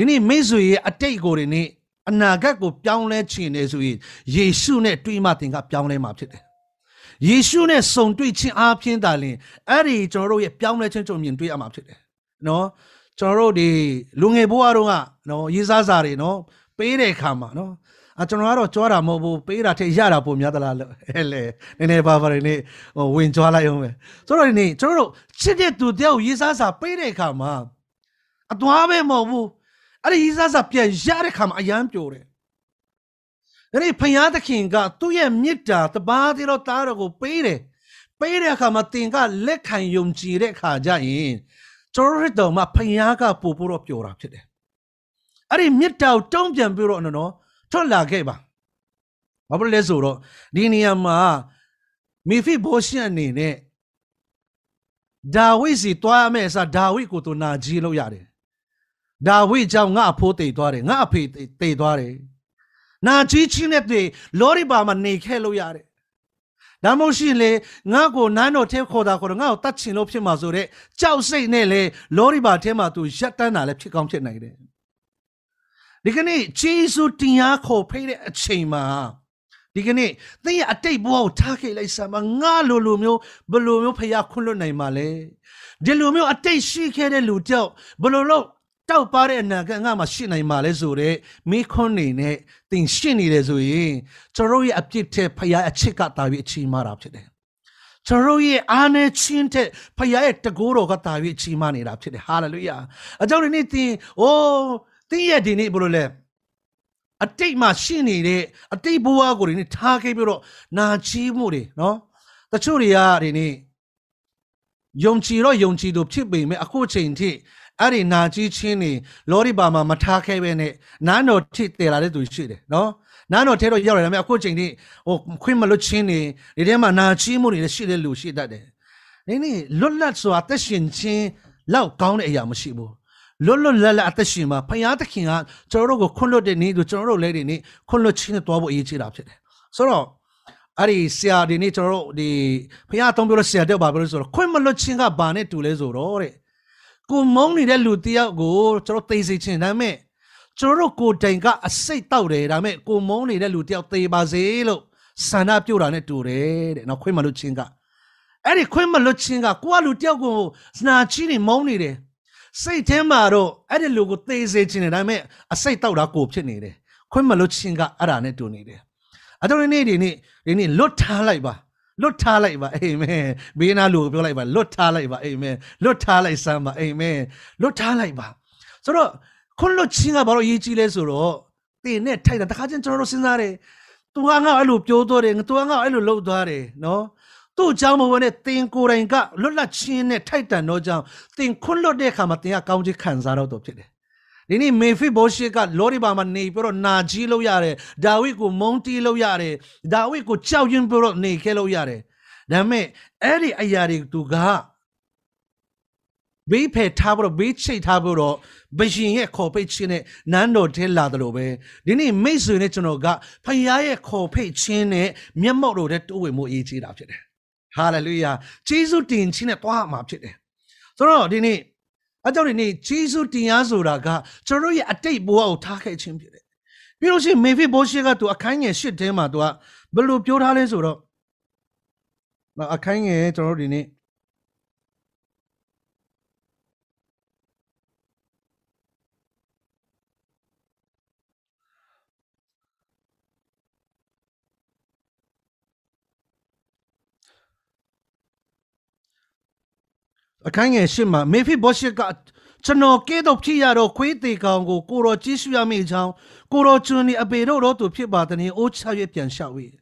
ဒီနေ့မိတ်ဆွေရဲ့အတိတ်ကိုဒီနေ့အနာဂတ်ကိုပြောင်းလဲချင်နေဆိုရင်ယေရှုနဲ့တွေ့မှသင်ကပြောင်းလဲမှာဖြစ်တယ်ယေရှုနဲ့ဆုံတွေ့ခြင်းအားဖြင့်ဒါလင်အဲ့ဒီကျွန်တော်တို့ရဲ့ပြောင်းလဲခြင်းကျွန်တော်မြင်တွေ့ရမှာဖြစ်တယ်နော်ကျွန်တော်တို့ဒီလူငယ်ဘဝတုန်းကနော်ရေးစားစာတွေနော်ပေးတဲ့အခါမှာနော်အကျွန်တော်ကတော့ကြွားတာမဟုတ်ဘူးပေးတာထက်ရတာပုံများသလားလို့ဟဲ့လေနည်းနည်းပါပါနေနေဟိုဝင်ကြွားလိုက်အောင်ပဲဆိုတော့ဒီနေ့ကျွန်တော်တို့ချစ်တဲ့သူတယောက်ရေးစားစာပေးတဲ့အခါမှာအသွားပဲမဟုတ်ဘူး အဲ့ဒီရေးစားစာပြန်ရတဲ့အခါမှာအယမ်းပြိုတယ်အဲ့ဒီဖယားသခင်ကသူ့ရဲ့မေတ္တာတပါးတည်းတော့တားတော်ကိုပေးတယ်ပေးတဲ့အခါမှာတင်ကလက်ခံယုံကြည်တဲ့အခါကျရင်ကျွန်တော်တို့မှာဖယားကပို့ပို့တော့ပျော်တာဖြစ်တယ်အဲ့ဒီမေတ္တာကိုတုံးပြန်ပြီးတော့နော်ထွက်လာခဲ့ပါဘာဖြစ်လဲဆိုတော့ဒီနေရာမှာမိဖိဘောရှန်အနေနဲ့ဒါဝိစီတွားမယ်အစားဒါဝိကိုသူနာကြီးလို့ရတယ် ဒါဝိကြောင့်ငါအဖိုးတိတ်သွားတယ်ငါအဖေတိတ်သွားတယ်နာကြီးချင်းနဲ့တွေလောရီပါမှာနေခဲ့လို့ရတယ်ဒါမှမဟုတ်ရှင်လေငါ့ကိုနန်းတော်ထဲခေါ်တာခေါ်တော့ငါ့ကိုတတ်ချင်လို့ဖြစ်မှာဆိုတဲ့ကြောက်စိတ်နဲ့လေလောရီပါထဲမှာသူရက်တန်းတာလည်းဖြစ်ကောင်းဖြစ်နိုင်တယ်ဒီကနေ့ဂျေဇုတရားခေါ်ဖိတဲ့အချိန်မှာဒီကနေ့သင်ရဲ့အတိတ်ဘဝကိုထားခဲ့လိုက်စမ်းပါငါလိုလိုမျိုးဘလိုမျိုးဖယားခွင့်လွတ်နိုင်မှာလဲဒီလိုမျိုးအတိတ်ရှိခဲ့တဲ့လူတယောက်ဘလိုလို့ တောက်ပါတဲ့အနာကငါမှရှိနိုင်မှာလဲဆိုတော့မိခွန်းနေနဲ့သင်ရှိနေတယ်ဆိုရင်ကျွန်တော်ရဲ့အပြစ်တဲ့ဖယားအချစ်ကတာပြီးအချိန်မှတာဖြစ်တယ်ကျွန်တော်ရဲ့အားနဲ့ချင်းတဲ့ဖယားရဲ့တကိုးတော်ကတာပြီးအချိန်မှနေတာဖြစ်တယ်ဟာလေလုယာအကြောင်းဒီနေ့သင်အိုးတင်းရဲ့ဒီနေ့ဘယ်လိုလဲအတိတ်မှာရှိနေတဲ့အတိတ်ဘဝကိုဒီနေ့ထားခဲ့ပြီးတော့နာချီးမှုတွေနော်တချို့တွေကဒီနေ့ယုံကြည်တော့ယုံကြည်သူဖြစ်ပေမဲ့အခုချိန်ထိ အဲ့ဒီနာကြီးချင်းနေလောရီပါမှာမထားခဲ့ပဲနဲ့နားတော်ထိတည်လာတဲ့သူရှိတယ်နော်နားတော်ထဲတော့ရောက်တယ်ဒါပေမဲ့အခုချိန်ထိဟိုခွင့်မလွတ်ချင်းနေဒီထဲမှာနာချီးမှုတွေလည်းရှိတဲ့လူရှိတတ်တယ်ဒီနေ့လွတ်လပ်စွာသက်ရှင်ခြင်းလောက်ကောင်းတဲ့အရာမရှိဘူးလွတ်လွတ်လပ်လပ်အသက်ရှင်မှာဖယားသခင်ကကျွန်တော်တို့ကိုခွင့်လွတ်တဲ့နေ့သူကျွန်တော်တို့လည်းဒီနေ့ခွင့်လွတ်ခြင်းနဲ့တွားဖို့အရေးကြီးတာဖြစ်တယ်ဆိုတော့အဲ့ဒီဆရာဒီနေ့ကျွန်တော်တို့ဒီဖယားအသုံးပြောလို့ဆရာတက်ပါပြောလို့ဆိုတော့ခွင့်မလွတ်ခြင်းကဘာနဲ့တူလဲဆိုတော့တဲ့ ကိုမုန်းနေတဲ့လူတယောက်ကိုကျွန်တော်သိစေချင်ဒါပေမဲ့ကျွန်တော်တို့ကိုတိုင်ကအစိတ်တောက်တယ်ဒါပေမဲ့ကိုမုန်းနေတဲ့လူတယောက်သေပါစေလို့ဆန္ဒပြုတာနဲ့တူတယ်တဲ့နော်ခွင့်မလွတ်ခြင်းကအဲ့ဒီခွင့်မလွတ်ခြင်းကကိုကလူတယောက်ကိုနာချီးနေမုန်းနေတယ်စိတ်ထဲမှာတော့အဲ့ဒီလူကိုသေစေခြင်းနဲ့ဒါပေမဲ့အစိတ်တောက်တာကိုဖြစ်နေတယ်ခွင့်မလွတ်ခြင်းကအဲ့ဒါနဲ့တူနေတယ်အတော်ဒီနေ့ဒီနေ့ဒီနေ့လွတ်ထားလိုက်ပါ လွတ်ထားလိုက်ပါအာမင်ဘေးနာလူကိုပြောလိုက်ပါလွတ်ထားလိုက်ပါအာမင်လွတ်ထားလိုက်စမ်းပါအာမင်လွတ်ထားလိုက်ပါဆိုတော့ခွန်လွတ်ခြင်းကဘာလို့အရေးကြီးလဲဆိုတော့တင်နဲ့ထိုက်တာတခါချင်းကျွန်တော်တို့စဉ်းစားတယ်သူကငါ့အဲ့လိုပြောတော့တယ်သူကငါ့အဲ့လိုလှုပ်သွားတယ်နော်သူ့အကြောင်းမဝင်တဲ့တင်ကိုယ်တိုင်ကလွတ်လပ်ခြင်းနဲ့ထိုက်တန်တော့ကြောင့်တင်ခွန်းလွတ်တဲ့အခါမှာတင်ကကောင်းချီးခံစားတော့တော့ဖြစ်တယ် ဒီနေ့မေဖိဘောရှေကလောရီဘာမှာနေပြီးတော့နာကြီးလို့ရတယ်ဒါဝိဒ်ကိုမုန်းတီးလို့ရတယ်ဒါဝိဒ်ကိုကြောက်ရွံ့ပြီးတော့နေခဲ့လို့ရတယ်ဒါပေမဲ့အဲ့ဒီအရာတွေသူကဘေးဖယ်ထားပြီးတော့ဘေးချိတ်ထားပြီးတော့ဘရှင်ရဲ့ခေါ်ဖိတ်ခြင်းနဲ့နန်းတော်ထဲလာတယ်လို့ပဲဒီနေ့မိတ်ဆွေနဲ့ကျွန်တော်ကဖခင်ရဲ့ခေါ်ဖိတ်ခြင်းနဲ့မျက်မှောက်တော်တဲ့တိုးဝင်မှုအရေးကြီးတာဖြစ်တယ်ဟာလေလုယာဂျေဇုတင်ခြင်းနဲ့တွားမှာဖြစ်တယ်ဆိုတော့ဒီနေ့ အကြောင်းဒီနေ့ဂျေဇုတင်ရဆိုတာကကျွန်တော်ရဲ့အတိတ်ဘဝကိုထားခဲ့ခြင်းဖြစ်တယ်ပြီးလို့ရှိရင်မေဖိဘိုးရှိကသူအခန်းငယ်၈ထဲမှာသူကဘယ်လိုပြောထားလဲဆိုတော့အခန်းငယ်ကျွန်တော်တို့ဒီနေ့ အခန်းငယ်ရှစ်မှာမေဖိဘောရှစ်ကကျွန်တော်ကဲတော့ဖြစ်ရတော့ခွေးသေးကောင်ကိုကိုတော်ကြည့်ရှုရမိချောင်းကိုတော်ကျွန်းဒီအပေတို့တော့သူဖြစ်ပါတဲ့အိုးချရွပြန်လျှောက်ဝေး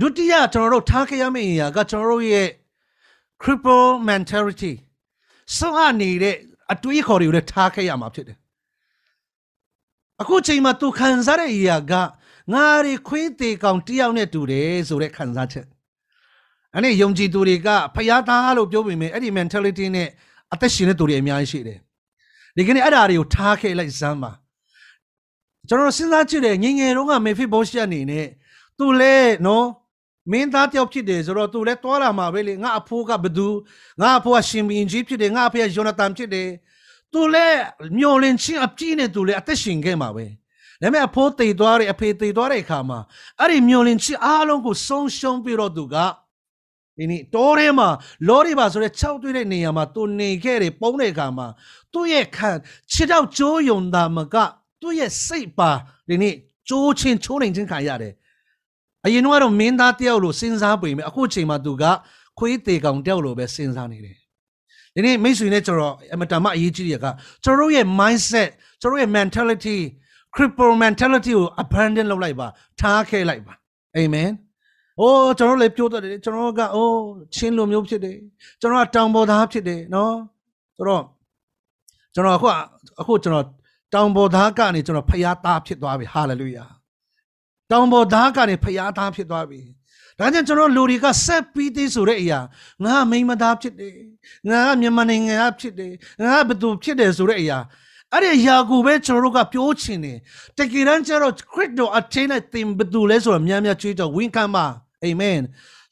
ဒုတိယကျွန်တော်တို့ထားခဲ့ရမယ့်အရာကကျွန်တော်တို့ရဲ့ cripple mentality စောင့်နေတဲ့အတွေးခေါ်တွေကိုလည်းထားခဲ့ရမှာဖြစ်တယ်အခုချိန်မှာသူခံစားတဲ့အရာကငါရီခွေးသေးကောင်တယောက်နဲ့တူတယ်ဆိုတဲ့ခံစားချက် အဲ့ဒီယုံကြည်သူတွေကဖျားသားလို့ပြောပေမဲ့အဲ့ဒီ mentality နဲ့အသက်ရှင်တဲ့သူတွေအများကြီးရှိတယ်ဒီကနေ့အဲ့ဓာတွေကိုထားခဲ့လိုက်စမ်းပါကျွန်တော်စဉ်းစားကြည့်တယ်ငငယ်တုန်းကမေဖိဘောရှက်အနေနဲ့သူလဲနော်မင်းသားတယောက်ဖြစ်တယ်ဆိုတော့သူလဲတွားလာမှာပဲလေငါအဖိုးကဘသူငါအဖိုးကရှင်ဘီင်ကြီးဖြစ်တယ်ငါအဖေကယောနသန်ဖြစ်တယ်သူလဲမျောလင့်ချင်းအပြည့်နဲ့သူလဲအသက်ရှင်ခဲ့မှာပဲဒါပေမဲ့အဖိုးတည်သွားတယ်အဖေတည်သွားတဲ့အခါမှာအဲ့ဒီမျောလင့်ချင်းအားလုံးကိုဆုံးရှုံးပြီးတော့သူက ဒီနေ့တောထဲမှာလောရီပါဆိုတဲ့၆တွေ့တဲ့နေရာမှာသူနေခဲ့တယ်ပုံတဲ့အခါမှာသူ့ရဲ့ခံခြေတော့ကြိုးယုံတာမကသူ့ရဲ့စိတ်ပါဒီနေ့ကြိုးချင်းချိုးနေခြင်းခံရတယ်အရင်ကတော့မင်းသားတယောက်လိုစဉ်းစားပေမဲ့အခုချိန်မှာသူကခွေးသေးကောင်တယောက်လိုပဲစဉ်းစားနေတယ်ဒီနေ့မိတ်ဆွေနဲ့ကျွန်တော်အမတန်မှအရေးကြီးတဲ့ကကျွန်တော်တို့ရဲ့ mindset ကျွန်တော်တို့ရဲ့ mentality cripple mentality ကို abandon လုပ်လိုက်ပါထားခဲ့လိုက်ပါအာမင် အိုးကျွန်တော်တို့လည်းပြောတတ်တယ်ကျွန်တော်တို့ကအိုးချင်းလိုမျိုးဖြစ်တယ်ကျွန်တော်ကတောင်ပေါ်သားဖြစ်တယ်နော်ဆိုတော့ကျွန်တော်အခုအခုကျွန်တော်တောင်ပေါ်သားကနေကျွန်တော်ဖျားသားဖြစ်သွားပြီဟာလေလုယာတောင်ပေါ်သားကနေဖျားသားဖြစ်သွားပြီဒါကြောင့်ကျွန်တော်လူတွေကဆက်ပြီးသေးဆိုတဲ့အရာငါမိမသားဖြစ်တယ်ငါကမြန်မာနိုင်ငံကဖြစ်တယ်ငါကဘယ်သူဖြစ်တယ်ဆိုတဲ့အရာအဲ့ဒီအရာကိုပဲကျွန်တော်တို့ကပြောချင်တယ်တကယ်တမ်းကျတော့ခရစ်တော်အထင်းနဲ့သင်ဘယ်သူလဲဆိုတော့များများချွေးတော့ဝန်ခံပါ အာမင်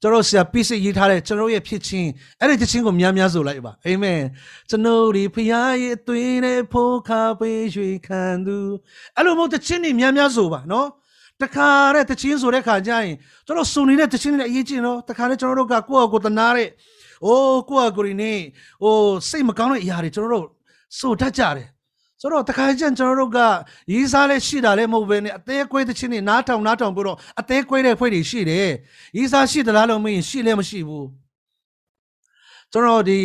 ကျွန်တော်ဆရာပြည့်စည်ရေးထားတဲ့ကျွန်တော်ရဲ့ဖြစ်ချင်းအဲ့ဒီဖြစ်ချင်းကိုများများဆိုလိုက်ပါအာမင်ကျွန်တော်ဒီဖခင်ရဲ့အသွေးနဲ့ဖိုးခါပေးရွှေခံသူအဲ့လိုမျိုးတချင်းတွေများများဆိုပါနော်တခါတဲ့တချင်းဆိုတဲ့ခါကျရင်ကျွန်တော်စုံနေတဲ့တချင်းတွေအရေးကြီးနော်တခါတဲ့ကျွန်တော်တို့ကကိုယ့်အကိုတနာတဲ့အိုးကိုယ့်အကိုရင်းနေဟိုစိတ်မကောင်းတဲ့အရာတွေကျွန်တော်တို့ဆိုတတ်ကြတယ် ဆိုတော့တခါကျရင်ကျွန်တော်တို့ကရေးစားလဲရှိတာလဲမဟုတ်ဘဲနဲ့အသေးကွဲသချင်းတွေနားထောင်နားထောင်ပြီးတော့အသေးကွဲတဲ့ဖွဲ့တွေရှိတယ်ရေးစားရှိသလားလို့မင်းရှိလဲမရှိဘူးကျွန်တော်ဒီ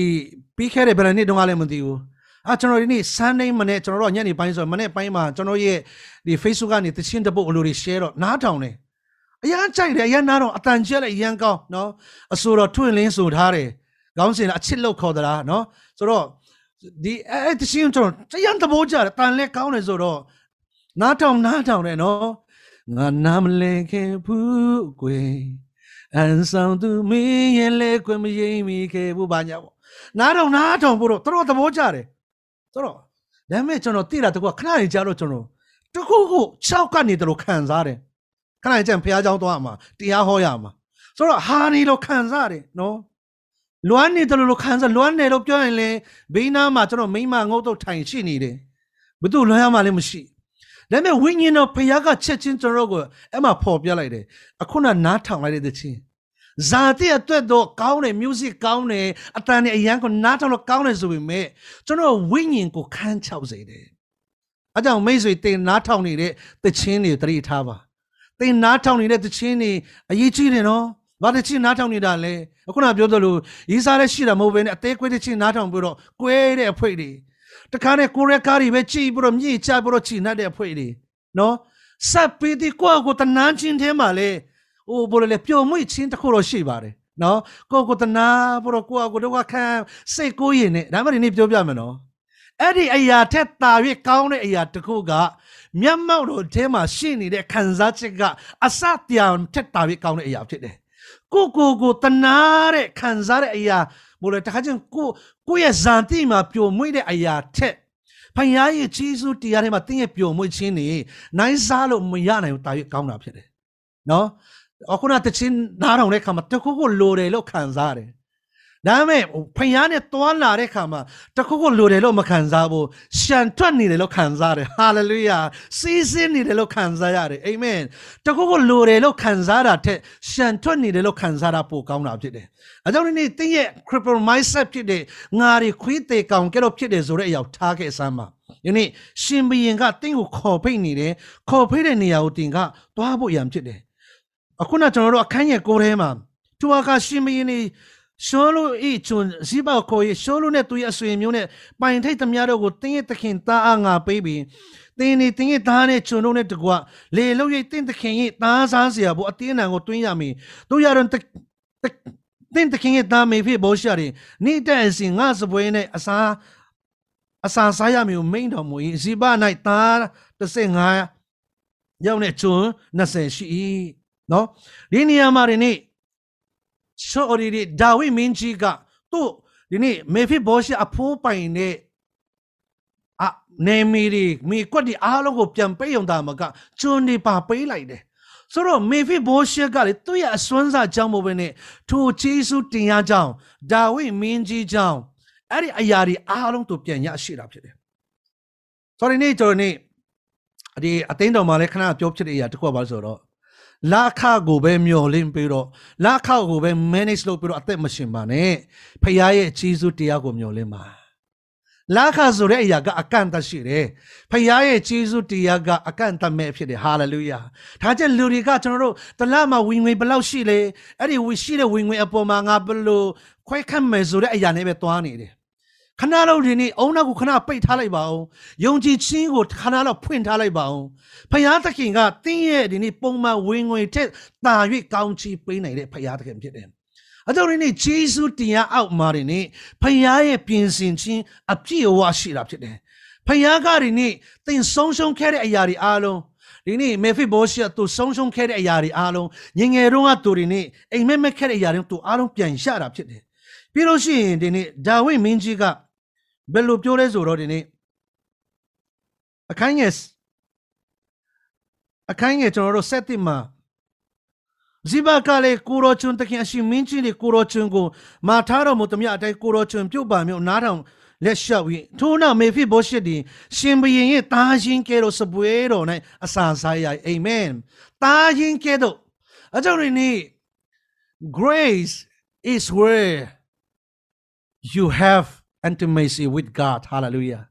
ပြီးခဲ့တဲ့ဗရန်နှစ်တုန်းကလည်းမသိဘူးအာကျွန်တော်ဒီနေ့ Sunday မနေ့ကျွန်တော်တို့ညနေပိုင်းဆိုမနေ့ပိုင်းမှာကျွန်တော်ရဲ့ဒီ Facebook ကနေသချင်းတပုတ်အလိုတွေ share တော့နားထောင်တယ်အရန်ကြိုက်တယ်အရန်နားတော့အတန်ကျက်လိုက်အရန်ကောင်းနော်အဆိုတော့ထွင်လင်းဆိုထားတယ်ခေါင်းစဉ်အချစ်လောက်ခေါ်သလားနော်ဆိုတော့ ဒီအဲ့တချင်းကျွန်တော်တရားသဘောကျတယ်တန်လဲကောင်းတယ်ဆိုတော့နားထောင်နားထောင်တယ်နော်ငါနာမလဲခဲ့ဘူးကွယ်အန်ဆောင်သူမင်းရဲ့လဲခွင့်မရင်မိခဲ့ဘူးဘာညာပေါ့နားထောင်နားထောင်ဖို့တော့တော်တော်သဘောကျတယ်ဆိုတော့ဒါပေမဲ့ကျွန်တော်တိတာတကွာခဏနေကြတော့ကျွန်တော်တခုခု6ကနေတလို့ခံစားတယ်ခဏကြံဖះเจ้าသွားမှာတရားဟောရမှာဆိုတော့ဟာနေလို့ခံစားတယ်နော် လွမ်းနေတယ်လို့ခံစားလွမ်းနေလို့ပြောရင်လေဘေးနားမှာကျွန်တော်မိမငုတ်တော့ထိုင်ရှိနေတယ်ဘသူလွမ်းရမှလည်းမရှိဒါပေမဲ့ဝိညာဉ်တော်ဖခင်ကချက်ချင်းကျွန်တော်ကိုအဲ့မှာပေါ်ပြလိုက်တယ်အခုနနားထောင်လိုက်တဲ့ချင်းဇာတိအတွက်တော့ကောင်းတယ် music ကောင်းတယ်အတန်နဲ့အရန်ကိုနားထောင်လို့ကောင်းတယ်ဆိုပေမဲ့ကျွန်တော်ဝိညာဉ်ကိုခန်းချောက်စေတယ်အဲကြောင့်မိတ်ဆွေတင်နားထောင်နေတဲ့တခြင်းတွေတတိထားပါတင်နားထောင်နေတဲ့တခြင်းတွေအရေးကြီးတယ်နော် ဘာတချင်းနားထောင်နေတာလဲအခုနပြောသလိုရေးစားတဲ့ရှိတာမဟုတ်ဘဲနဲ့အသေးကွေးတချင်းနားထောင်ပြီးတော့ကွဲတဲ့အဖွေတွေတခါနဲ့ကိုရဲကားတွေပဲကြည်ပြီးတော့မြည်ချပြီးတော့ချီနှက်တဲ့အဖွေတွေနော်ဆက်ပြီးဒီကိုကိုတနန်းချင်းထဲမှာလေဟိုဘိုလေပျော်မွေ့ချင်းတစ်ခုတော့ရှိပါတယ်နော်ကိုကိုတနာပြီးတော့ကိုကိုတော့ခံစိတ်ကိုရင်နဲ့ဒါမှဒီနေ့ပြောပြမယ်နော်အဲ့ဒီအရာထက်တာ၍ကောင်းတဲ့အရာတစ်ခုကမျက်မှောက်တော်ထဲမှာရှိနေတဲ့ခံစားချက်ကအစတရားထက်တာ၍ကောင်းတဲ့အရာဖြစ်တယ် ကိုကိုကိုတနာတဲ့ခံစားတဲ့အရာမို့လဲတခါချင်းကိုကိုရဲ့ဇန်တိမှာပျော်မွေ့တဲ့အရာထက်ဖခင်ရဲ့ဂျေဇုတရားထဲမှာတင်းရဲ့ပျော်မွေ့ခြင်းနေနိုင်စားလို့မရနိုင်ဘူးတာ၍ကောင်းတာဖြစ်တယ်နော်အခုနတချင်းနားထောင်တဲ့ခါမှာတခုခုလိုတယ်လို့ခံစားရတယ် ဒါပေမဲ့ဖျားနဲ့တွားလာတဲ့ခါမှာတခုခုလိုတယ်လို့မခံစားဘူးရှန်ထွက်နေတယ်လို့ခံစားတယ်ဟာလေလုယာစီးစင်းနေတယ်လို့ခံစားရတယ်အာမင်တခုခုလိုတယ်လို့ခံစားတာထက်ရှန်ထွက်နေတယ်လို့ခံစားတာပိုကောင်းတာဖြစ်တယ်အဲကြောင့်ဒီနေ့တင်းရဲ့ cripple mindset ဖြစ်တဲ့ငါတွေခွေးသေးကောင်ကဲလို့ဖြစ်တယ်ဆိုတဲ့အရာထားခဲ့အစမ်းပါယနေ့ရှင်ဘီရင်ကတင်းကိုခေါ်ဖိတ်နေတယ်ခေါ်ဖိတ်တဲ့နေရာကိုတင်ကတွားဖို့ရံဖြစ်တယ်အခုနကျွန်တော်တို့အခန်းရဲ့ကိုယ်ထဲမှာသူကရှင်ဘီရင်နေ ရှောလုဤချွန်ဇိဘကိုရရှောလုနဲ့သူရဲ့အဆွေမျိုးနဲ့ပိုင်ထိတ်သမျှတို့ကိုတင်းရဲ့သခင်သားအားငါပေးပြီးတင်းနေတင်းရဲ့သားနဲ့ချွန်တို့နဲ့တကွလေလုံရိတ်တင်းသခင်ရဲ့သားစားစရာဘို့အတင်းအံကိုတွင်းရမည်တို့ရတော့တင်းသခင်ရဲ့သားမေဖြစ်ဘောရှာရင်နေတဲ့အစဉ်ငါစပွဲနဲ့အစာအစာစားရမည်ကိုမိန်တော်မူ၏ဇိဘ၌သား35ရောက်တဲ့ချွန်20ရှိ၏နော်ဒီနေရာမှာဒီနေ့ ရှောရီဒီဒါဝိမင်းကြီးကသူ့ဒီနေ့မေဖိဘောရှအဖိုးပိုင်နဲ့အနေမီဒီမိကွက်ဒီအားလုံးကိုပြန်ပေးုံတာမကကျွန်းနေပါပေးလိုက်တယ်ဆိုတော့မေဖိဘောရှကလေသူ့ရဲ့အစွမ်းစားကြောင့်မဟုတ်ဘဲနဲ့ထိုဂျေစုတင်ရကြောင်းဒါဝိမင်းကြီးကြောင့်အဲ့ဒီအရာတွေအားလုံးသူပြန်ရရှိတာဖြစ်တယ်ဆိုတော့ဒီနေ့ကျွန်တော်နေ့ဒီအသိန်းတော်မှာလည်းခဏပြောဖြစ်တဲ့အရာတစ်ခုပါဆိုတော့ လာခကိုပဲမျော်လင့်ပြီးတော့လာခကိုပဲ manage လုပ်ပြီးတော့အသက်မရှင်ပါနဲ့ဖခင်ရဲ့အကြီးစုတရားကိုမျော်လင့်ပါလာခဆိုတဲ့အရာကအကန့်အသတ်ရှိတယ်ဖခင်ရဲ့ဂျေဇုတရားကအကန့်အသတ်မဲ့ဖြစ်တယ်ဟာလေလုယာဒါကြောင့်လူတွေကကျွန်တော်တို့တလမှာဝင်ငွေဘယ်လောက်ရှိလဲအဲ့ဒီဝင်ရှိတဲ့ဝင်ငွေအပေါ်မှာငါဘယ်လိုခွဲခတ်မယ်ဆိုတဲ့အရာနဲ့ပဲသွားနေတယ် ခဏလောက်ဒီနေ့အုံနောက်ကိုခဏပိတ်ထားလိုက်ပါအောင်ယုံကြည်ခြင်းကိုခဏလောက်ဖွင့်ထားလိုက်ပါအောင်ဖယားသခင်ကတင်းရဲ့ဒီနေ့ပုံမှန်ဝင်ငွေထက်တာ၍ကောင်းချီးပေးနိုင်တဲ့ဖယားသခင်ဖြစ်တယ်အကြောင်းဒီနေ့ဂျေဇုတရားအောက်မှာဒီနေ့ဖယားရဲ့ပြင်ဆင်ခြင်းအပြည့်အဝရှိတာဖြစ်တယ်ဖယားကဒီနေ့သင်ဆုံးရှုံးခဲ့တဲ့အရာတွေအားလုံးဒီနေ့မေဖိဘောရှေသူဆုံးရှုံးခဲ့တဲ့အရာတွေအားလုံးငငယ်တုန်းကသူဒီနေ့အိမ်မက်မက်ခဲ့တဲ့အရာတွေသူအားလုံးပြန်ရတာဖြစ်တယ်ပြီးလို့ရှိရင်ဒီနေ့ဒါဝိမင်းကြီးက ဘယ်လိုပြောလဲဆိုတော့ဒီနေ့အခန်းငယ်အခန်းငယ်ကျွန်တော်တို့7မှာဇိဘကလည်းကိုရောချွန်းတခင်အရှင်မင်းကြီးလေကိုရောချွန်းကိုမာထားတော်မူသမျှအတိုင်းကိုရောချွန်းပြုတ်ပါမျိုးနားထောင်လက်လျှောက်ပြီးထို့နောက်မေဖိဘောရှစ်ဒီရှင်ဘရင်ရဲ့တာရှင်ကဲတော်စပွဲတော်၌အစာစားရအာမင်တာရှင်ကဲတော်အကြောင်းရင်း grace is where you have intimacy with God hallelujah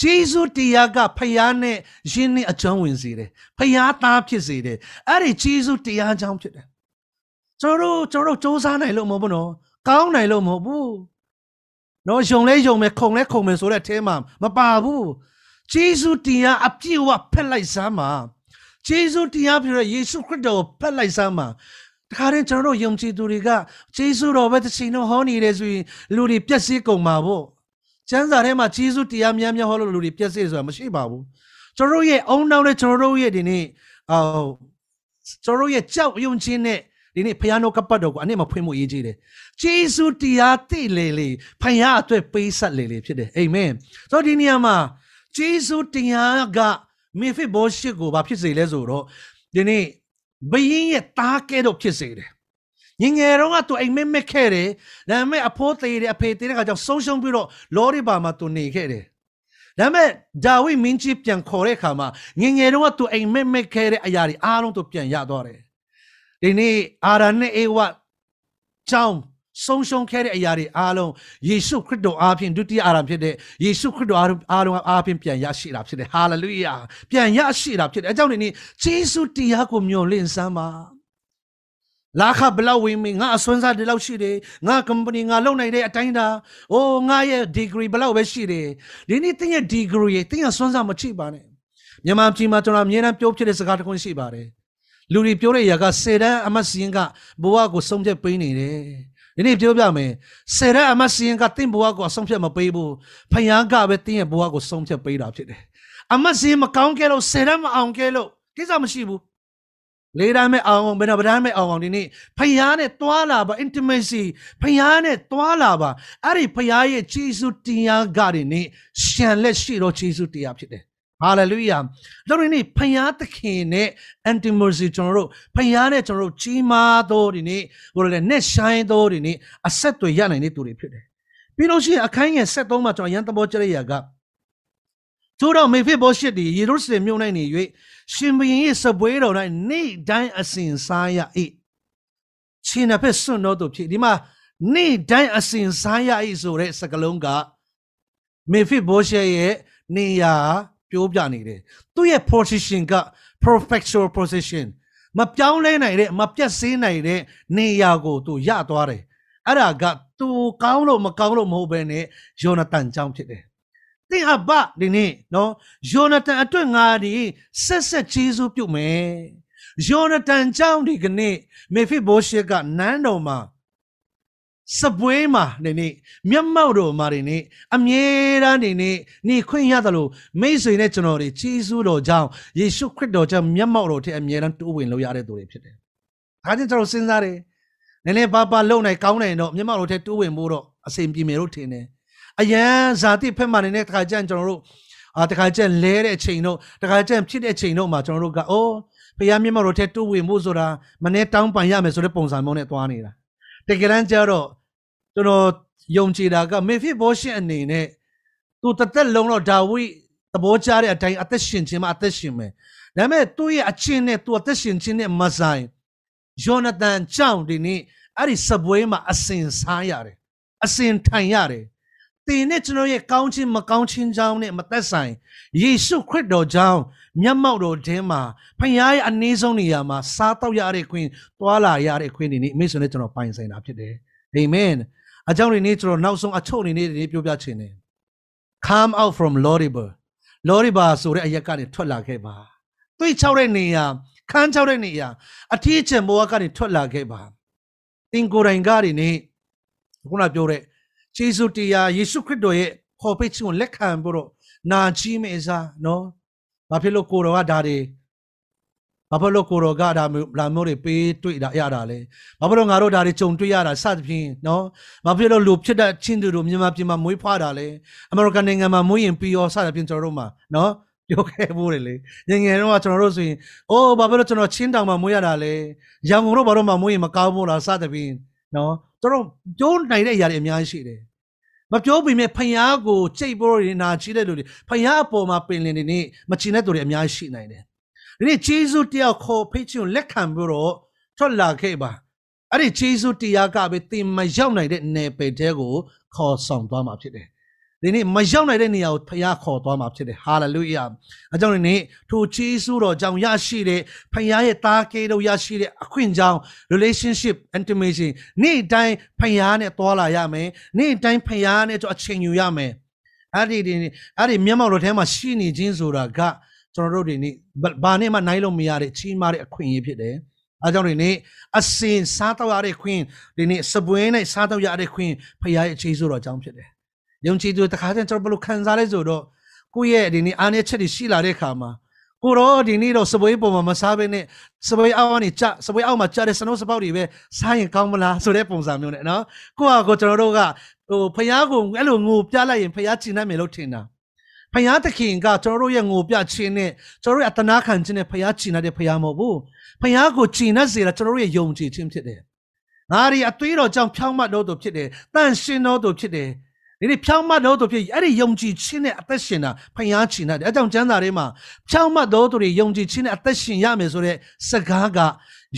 ဂျေဇုတရားကဖယားနဲ့ယင်းနဲ့အကြောင်းဝင်စေတယ်ဖယားသားဖြစ်စေတယ်အဲ့ဒီဂျေဇုတရားကြောင့်ဖြစ်တယ်ကျွန်တော်တို့ကျွန်တော်တို့စ조사နိုင်လို့မဟုတ်ဘူးနော်ကောင်းနိုင်လို့မဟုတ်ဘူးနော်ယုံလဲယုံမယ်ခုံလဲခုံမယ်ဆိုတဲ့အထဲမှာမပါဘူးဂျေဇုတရားအပြည့်အဝဖက်လိုက်စမ်းပါဂျေဇုတရားဖြစ်တဲ့ယေရှုခရစ်တော်ကိုဖက်လိုက်စမ်းပါ တခါတည်းကျွန်တော်တို့ယုံကြည်သူတွေကဂျေဇုတော်ပဲတစ်ချိန်တော့ဟောနေတယ်ဆိုရင်လူတွေပြည့်စည်ကုန်မှာပေါ့ကျမ်းစာထဲမှာဂျေဇုတရားများများဟောလို့လူတွေပြည့်စည်ဆိုတာမရှိပါဘူးကျွန်တော်တို့ရဲ့အုံနောက်နဲ့ကျွန်တော်တို့ရဲ့ဒီနေ့အော်ကျွန်တော်တို့ရဲ့ကြောက်ယုံခြင်းနဲ့ဒီနေ့ဖယားနောကပတ်တော်ကိုအနည်းမဖွင့်ဖို့အရေးကြီးတယ်။ဂျေဇုတရားသိလေလေဖယားအတွက်ပေးဆက်လေလေဖြစ်တယ်။အာမင်။ဆိုတော့ဒီနေရာမှာဂျေဇုတရားကမေဖိဘောရှစ်ကိုဘာဖြစ်စေလဲဆိုတော့ဒီနေ့ ဘယင်းရဲ့တားကဲတော့ဖြစ်စေတယ်။ငငယ်တော့ကသူအိမ်မက်မက်ခဲ့တယ်။ဒါပေမဲ့အဖိုးသေးတယ်အဖေသေးတဲ့ခါကျဆုံးရှုံးပြီးတော့လောရီပါမှာသူနေခဲ့တယ်။ဒါပေမဲ့ဒါဝိမင်းကြီးပြန်ခေါ်တဲ့အခါမှာငငယ်တော့ကသူအိမ်မက်မက်ခဲ့တဲ့အရာတွေအားလုံးသူပြန်ရသွားတယ်။ဒီနေ့အာရနဲ့အေဝကြောင်း ဆုံးရှုံးခဲ့တဲ့အရာတွေအားလုံးယေရှုခရစ်တော်အားဖြင့်ဒုတိယအာရဖြစ်တဲ့ယေရှုခရစ်တော်အားလုံးအားဖြင့်ပြန်ရရှိတာဖြစ်တယ်ဟာလေလုယာပြန်ရရှိတာဖြစ်တယ်အဲကြောင့်ဒီနေ့ဂျေစုတရားကိုမျှော်လင့်စမ်းပါလာခဘလောက်ဝင်မငါအစွမ်းစားဒီလောက်ရှိတယ်ငါ company ငါလုပ်နိုင်တဲ့အတိုင်းဒါအိုးငါရဲ့ degree ဘလောက်ပဲရှိတယ်ဒီနေ့တင်းရဲ့ degree တင်းရဲ့စွမ်းစားမချိပါနဲ့မြန်မာပြည်မှာကျွန်တော်အများအားပြောဖြစ်တဲ့စကားတစ်ခုရှိပါတယ်လူတွေပြောတဲ့အရာကဆယ်တန်းအမတ်စီရင်ကဘဝကိုဆုံးဖြတ်ပေးနေတယ် ဒီနေ့ပြောပြမယ်ဆယ်တန်းအမတ်စီရင်ကတင့်ဘဝကိုဆုံးဖြတ်မပေးဘူးဖယားကပဲတင့်ရဲ့ဘဝကိုဆုံးဖြတ်ပေးတာဖြစ်တယ်အမတ်စီရင်မကောင်းခဲ့လို့ဆယ်တန်းမအောင်ခဲ့လို့ကိစ္စမရှိဘူးလေးတန်းမဲ့အောင်ဘယ်တော့ဗဒန်းမဲ့အောင်အောင်ဒီနေ့ဖယားနဲ့တွာလာပါ intimacy ဖယားနဲ့တွာလာပါအဲ့ဒီဖယားရဲ့ဂျေစုတရားကဒီနေ့ရှံလက်ရှိတော့ဂျေစုတရားဖြစ်တယ် ဟာလေလုယာတို့ဒီနေ့ဖယားသခင်နဲ့ intimacy ကျွန်တော်တို့ဖယားနဲ့ကျွန်တော်တို့ကြီးမားသောဒီနေ့ဘယ်လိုလဲ net shine သောဒီနေ့အဆက်တွေရနိုင်တဲ့သူတွေဖြစ်တယ်ပြီးလို့ရှိရင်အခန်းငယ်73မှာကျွန်တော်ရန်သဘောကျတဲ့ຢာကသူတော်မေဖိဘောရှစ်ဒီယေရုရှလင်မြို့၌နေ၍ရှင်ဘုရင်ရဲ့စပွဲတော်၌နေ့တိုင်းအစဉ်စားရ၏ရှင်နဖက်စွန့်တော်သူဖြစ်ဒီမှာနေ့တိုင်းအစဉ်စားရ၏ဆိုတဲ့စကားလုံးကမေဖိဘောရှစ်ရဲ့နေရာ ပြောပြနေတယ်သူ့ရဲ့ position က perfectual position မပြောင်းလဲနိုင်တဲ့မပြတ်စည်းနိုင်တဲ့နေရာကိုသူရသွားတယ်အဲ့ဒါကသူကောင်းလို့မကောင်းလို့မဟုတ်ဘဲနဲ့ယောနသန်ကြောင့်ဖြစ်တယ်တင်အဘဒီနေ့နော်ယောနသန်အတွက်ငါဒီဆက်ဆက်ဂျေဇုပြုတ်မယ်ယောနသန်ကြောင့်ဒီကနေ့မေဖိဘိုရှေကနန်းတော်မှာ စပွဲမှာနေနေမျက်မှောက်တော်မှာနေနေအမြဲတမ်းနေနေနေခွင့်ရတယ်လို့မိတ်ဆွေနဲ့ကျွန်တော်တွေချီးဆူးတော်ကြောင့်ယေရှုခရစ်တော်ကြောင့်မျက်မှောက်တော်ထက်အမြဲတမ်းတိုးဝင်လို့ရတဲ့သူတွေဖြစ်တယ်။ဒါကြောင့်ကျွန်တော်စဉ်းစားတယ်။နည်းနည်းပါးပါလုံနိုင်ကောင်းနိုင်တော့မျက်မှောက်တော်ထက်တိုးဝင်ဖို့တော့အစဉ်ပြေမယ်လို့ထင်တယ်။အယံဇာတိဖက်မှနေတဲ့တခါကျရင်ကျွန်တော်တို့အာတခါကျရင်လဲတဲ့အချိန်တော့တခါကျရင်ဖြစ်တဲ့အချိန်တော့မှကျွန်တော်တို့ကအိုးဖခင်မျက်မှောက်တော်ထက်တိုးဝင်ဖို့ဆိုတာမနေ့တောင်းပန်ရမယ်ဆိုတဲ့ပုံစံမျိုးနဲ့သွားနေတာ။တကယ်တမ်းကျတော့ ကျွန်တော်ယုံကြည်တာကမေဖိဘောရှစ်အနေနဲ့သူတသက်လုံးတော့ဒါဝိသဘောကျတဲ့အတိုင်းအသက်ရှင်ခြင်းမှာအသက်ရှင်မယ်ဒါပေမဲ့သူ့ရဲ့အချင်းနဲ့သူအသက်ရှင်ခြင်းနဲ့မဆိုင်ယောနသန်ကြောင့်ဒီနေ့အဲ့ဒီစပွဲမှာအစင်စားရတယ်အစင်ထိုင်ရတယ်တင်နဲ့ကျွန်တော်ရဲ့ကောင်းခြင်းမကောင်းခြင်းကြောင့်နဲ့မသက်ဆိုင်ယေရှုခရစ်တော်ကြောင့်မျက်မှောက်တော်ထဲမှာဖခင်ရဲ့အနည်းဆုံးနေရာမှာစားတော့ရတဲ့ခွင့်သွာလာရတဲ့ခွင့်ဒီနေ့အမေဆိုနဲ့ကျွန်တော်ပိုင်ဆိုင်တာဖြစ်တယ်အာမင် အကြောင်းဒီနေ့ကျွန်တော်နောက်ဆုံးအချုပ်အနေနဲ့ဒီနေ့ပြောပြချင်တယ် come out from Lodibar Lodibar ဆိုတဲ့အရက်ကနေထွက်လာခဲ့ပါတွေးချောက်တဲ့နေရာခန်းချောက်တဲ့နေရာအထီးကျန်ဘဝကနေထွက်လာခဲ့ပါသင်ကိုယ်တိုင်ကဒီနေ့ခုနပြောတဲ့ယေရှုတရားယေရှုခရစ်တော်ရဲ့ခေါ်ပိတ်ခြင်းကိုလက်ခံပြီးတော့နာကြီးမေစားနော်ဘာဖြစ်လို့ကိုတော်ကဒါတွေ ဘာဖြစ်လို့ကိုတော်ကဒါမျိုးလာမျိုးတွေပေးတွေ့တာရတာလဲဘာဖြစ်လို့ငါတို့ဒါတွေကြုံတွေ့ရတာစသဖြင့်နော်ဘာဖြစ်လို့လူဖြစ်တဲ့ချင်းသူတို့မြန်မာပြည်မှာမွေးဖွားတာလဲအမေရိကန်နိုင်ငံမှာမွေးရင်ပြီးရောစသဖြင့်ကျွန်တော်တို့မှာနော်ပြောခဲ့ဖို့တယ်လေငငယ်တော့ကျွန်တော်တို့ဆိုရင်အိုးဘာဖြစ်လို့ကျွန်တော်ချင်းတောင်မှာမွေးရတာလဲရန်ကုန်တို့ဘာလို့မှမွေးရင်မကောင်းဘူးလားစသဖြင့်နော်ကျွန်တော်ပြောနိုင်တဲ့အရာတွေအများကြီးရှိတယ်မပြောပေမဲ့ဖယားကိုကြိတ်ပေါ်ရနာချီတဲ့လူတွေဖယားအပေါ်မှာပင်လင်နေနေမချင်တဲ့သူတွေအများကြီးရှိနိုင်တယ် ဒီနေ့ဂျေဇုတယောက်ခေါ်ဖိတ်ချင်ကိုလက်ခံပြီးတော့ထွက်လာခဲ့ပါအဲ့ဒီဂျေဇုတရားကပဲသင်မရောက်နိုင်တဲ့နယ်ပယ်တဲကိုခေါ်ဆောင်သွားမှာဖြစ်တယ်ဒီနေ့မရောက်နိုင်တဲ့နေရာကိုဖခင်ခေါ်သွားမှာဖြစ်တယ်ဟာလေလုယာအကြောင်းဒီနေ့ထိုဂျေဇုတော်ကြောင့်ရရှိတဲ့ဖခင်ရဲ့တားကေတို့ရရှိတဲ့အခွင့်ကြောင့် relationship intimacy နေ့တိုင်းဖခင်နဲ့တွာလာရမယ်နေ့တိုင်းဖခင်နဲ့အချိန်ယူရမယ်အဲ့ဒီဒီအဲ့ဒီမျက်မှောက်တော်ထဲမှာရှိနေခြင်းဆိုတာက ကျွန်တော်တို့ဒီနေ့ဘာနဲ့မှနိုင်လို့မရတဲ့ချီးမားတဲ့အခွင့်အရေးဖြစ်တယ်။အားကြောင့်ဒီနေ့အစင်စားတော့ရတဲ့ခွင့်ဒီနေ့စပွဲနဲ့စားတော့ရတဲ့ခွင့်ဖခင်ရဲ့အခြေဆိုတော်အကြောင်းဖြစ်တယ်။ယုံကြည်သူတခါတည်းကျွန်တော်ဘယ်လိုခံစားလဲဆိုတော့ကိုယ့်ရဲ့ဒီနေ့အားနည်းချက်တွေရှိလာတဲ့အခါမှာကိုတော့ဒီနေ့တော့စပွဲပုံမှာမစားဘဲနဲ့စပွဲအောက်ကနေကြစပွဲအောက်မှာကြတဲ့စနိုးစပေါက်တွေပဲစားရင်ကောင်းမလားဆိုတဲ့ပုံစံမျိုးနဲ့နော်ကိုကကိုကျွန်တော်တို့ကဟိုဖះကိုအဲ့လိုငိုပြလိုက်ရင်ဖះကျင်နိုင်မယ်လို့ထင်တာ ဖယားသခင်ကကျွန်တော်တို့ရဲ့ငိုပြခြင်းနဲ့ကျွန်တော်တို့ရဲ့အတနာခံခြင်းနဲ့ဖယားချီနေတဲ့ဖယားမဟုတ်ဘူးဖယားကိုချီနှက်စေတာကျွန်တော်တို့ရဲ့ယုံကြည်ခြင်းဖြစ်တယ်ငါဒီအသွေးတော်ကြောင့်ဖြောင်းမတ်တော်သူဖြစ်တယ်တန့်ရှင်းတော်သူဖြစ်တယ်ဒီနေ့ဖြောင်းမတ်တော်သူဖြစ်အဲ့ဒီယုံကြည်ခြင်းနဲ့အသက်ရှင်တာဖယားချီနှက်တယ်အဲကြောင့်ကျမ်းစာထဲမှာဖြောင်းမတ်တော်သူတွေယုံကြည်ခြင်းနဲ့အသက်ရှင်ရမယ်ဆိုတဲ့စကားက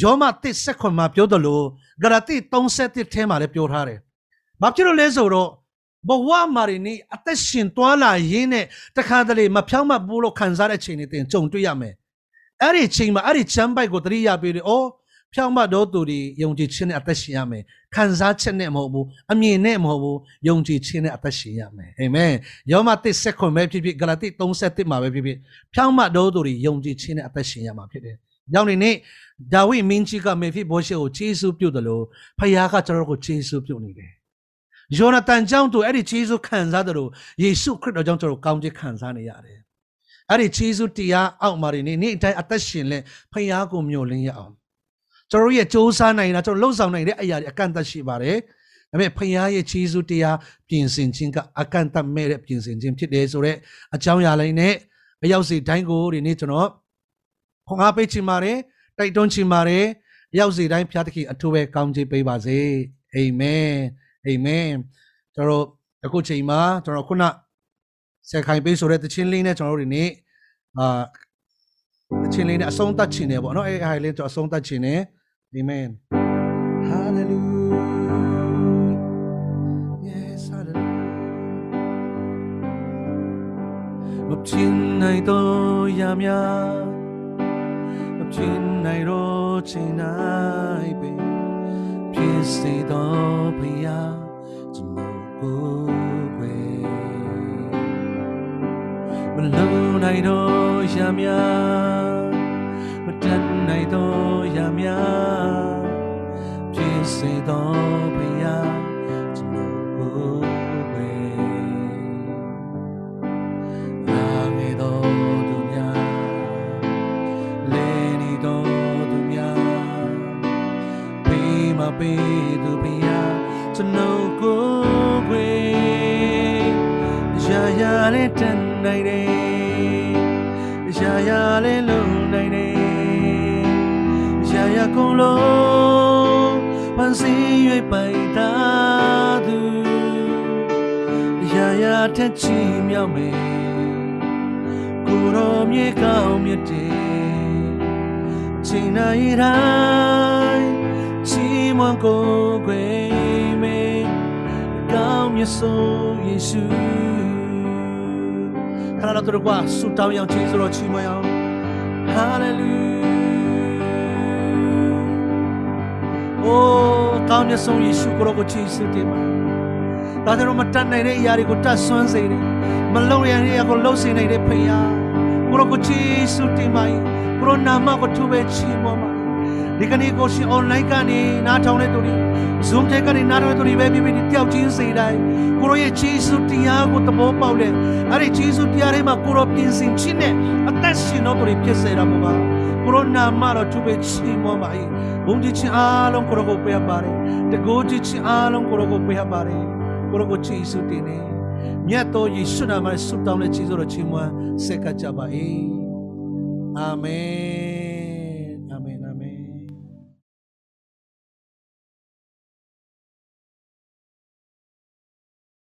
ယောမတစ်ဆက်ခွန်မှာပြောတယ်လို့ဂရတိ31ထဲမှာလည်းပြောထားတယ်ဘာဖြစ်လို့လဲဆိုတော့ ဘဝမှာနေနေအသက်ရှင်သွားလာရင်းနဲ့တခါတလေမဖြောင်းမဘူးလို့ခံစားတဲ့ချိန်တွေတင်ကြုံတွေ့ရမယ်အဲ့ဒီချိန်မှာအဲ့ဒီချမ်းပိုက်ကိုတတိယပေးတယ်အော်ဖြောင်းမတော့သူတွေယုံကြည်ခြင်းနဲ့အသက်ရှင်ရမယ်ခံစားချက်နဲ့မဟုတ်ဘူးအမြင်နဲ့မဟုတ်ဘူးယုံကြည်ခြင်းနဲ့အသက်ရှင်ရမယ်အာမင်ယောမတစ်ဆက်ခွန်ပဲဖြစ်ဖြစ်ဂလာတိ31မှာပဲဖြစ်ဖြစ်ဖြောင်းမတော့သူတွေယုံကြည်ခြင်းနဲ့အသက်ရှင်ရမှာဖြစ်တယ်။ကြောင့်ဒီနေ့ဒါဝိမင်းကြီးကမေဖိဘောရှေကိုခြေဆုပ်ပြုတ်တယ်လို့ဖခင်ကကျွန်တော်တို့ကိုခြေဆုပ်ပြုတ်နေတယ်။ ယောနသန်ကြောင့်သူအဲ့ဒီခြေဆုပ်ခံစားတယ်လို့ယေရှုခရစ်တော်ကြောင့်ကျွန်တော်တို့ကောင်းချီးခံစားနေရတယ်။အဲ့ဒီခြေဆုပ်တရားအောက်မှာနေနေ့အတိုင်းအသက်ရှင်လဲဖခင်ကိုမျှော်လင့်ရအောင်။ကျွန်တော်တို့ရဲ့စ조사နိုင်တာကျွန်တော်လှုပ်ဆောင်နိုင်တဲ့အရာတွေအကန့်အသတ်ရှိပါတယ်။ဒါပေမဲ့ဖခင်ရဲ့ခြေဆုပ်တရားပြင်ဆင်ခြင်းကအကန့်အသတ်မဲ့တဲ့ပြင်ဆင်ခြင်းဖြစ်တယ်ဆိုတော့အကြောင်းအရာလေးနဲ့အရောက်စီတိုင်းကိုဒီနေ့ကျွန်တော်ခွန်အားပေးချင်ပါတယ်တိုက်တွန်းချင်ပါတယ်ရောက်စီတိုင်းဖျားသခင်အထူးပဲကောင်းချီးပေးပါစေအာမင် အာမင်ကျွန်တော်အခုချိန်မှာကျွန်တော်ခုနဆက်ခိုင်ပေးဆိုတဲ့တခြင်းလေးနဲ့ကျွန်တော်တို့ဒီနေ့အာတခြင်းလေးနဲ့အဆုံးသတ်ခြင်းတယ်ပေါ့နော်အဲအဲလေးကျွန်တော်အဆုံးသတ်ခြင်းတယ်အာမင် hallelujah yes hallelujah မဖြစ်နိုင်တော့ရမြမဖြစ်နိုင်တော့ချိန်နိုင်ပဲ ဖြစ်စေတော့ဖယားကျွန်တော်ကိုယ်ပဲမလုံးနိုင်တော့ရမြမတတ်နိုင်တော့ရမြဖြစ်စေတော့ဖယား ပေးမပေးသူပေးရကျွန်တော်ကိုယ်ွယ်ရာရာလေးတန်နိုင်တယ်ရာရာလေးလုံနိုင်တယ်ရာရာကုန်လုံးပန်းစီ၍ပိုင်တာသူရာရာထက်ချီမြောက်မယ်ကိုရောမြေကောင်းမြတ်တယ်အချိန်တိုင်းတိုင်းချီး မွမ်းကိုယ်ခွေမေကောင်းမြတ်ဆုံးယေရှုခဏတော့တို့ကဆူတောင်းအောင်ချီးဆိုတော့ချီးမွမ်းအောင် Hallelujah အိုးကောင်းမြတ်ဆုံးယေရှုကိုရောကိုချီးဆုတင်ပါဒါကြောင့်မတတ်နိုင်တဲ့အရာတွေကိုတတ်ဆွမ်းစေတယ်မလုံရတဲ့အရာကိုလုံစေနိုင်တဲ့ဖခင်ကိုရောကိုချီးဆုတင်ပါကိုရောနာမကိုထူပဲချီးမွမ်းပါ ဒီကနေ့ကိုရှင် online ကနေနားထောင်တဲ့သူတွေ Zoom ထဲကနေနားထောင်တဲ့သူတွေပဲပြပြတယောက်ချင်းစေတိုင်းကိုရောရဲ့ချီးဆုတရားကိုသဘောပေါက်တဲ့အဲ့ဒီချီးဆုတရားတွေမှာကိုရောပြင်ဆင်ခြင်းနဲ့အသက်ရှင်တော်သူတွေဖြစ်စေတာမို့ပါကိုရောနာမတော်ထူပဲချီးမွမ်းပါ၏ဘုန်းကြီးချင်းအားလုံးကိုရောကိုပေးပါတယ်တကိုးကြီးချင်းအားလုံးကိုရောကိုပေးပါတယ်ကိုရောကိုချီးဆုတင်နေမြတ်တော်ယေရှုနာမနဲ့ဆုတောင်းတဲ့ချီးဆိုတော်ချီးမွမ်းဆက်ကပ်ကြပါ၏အာမင်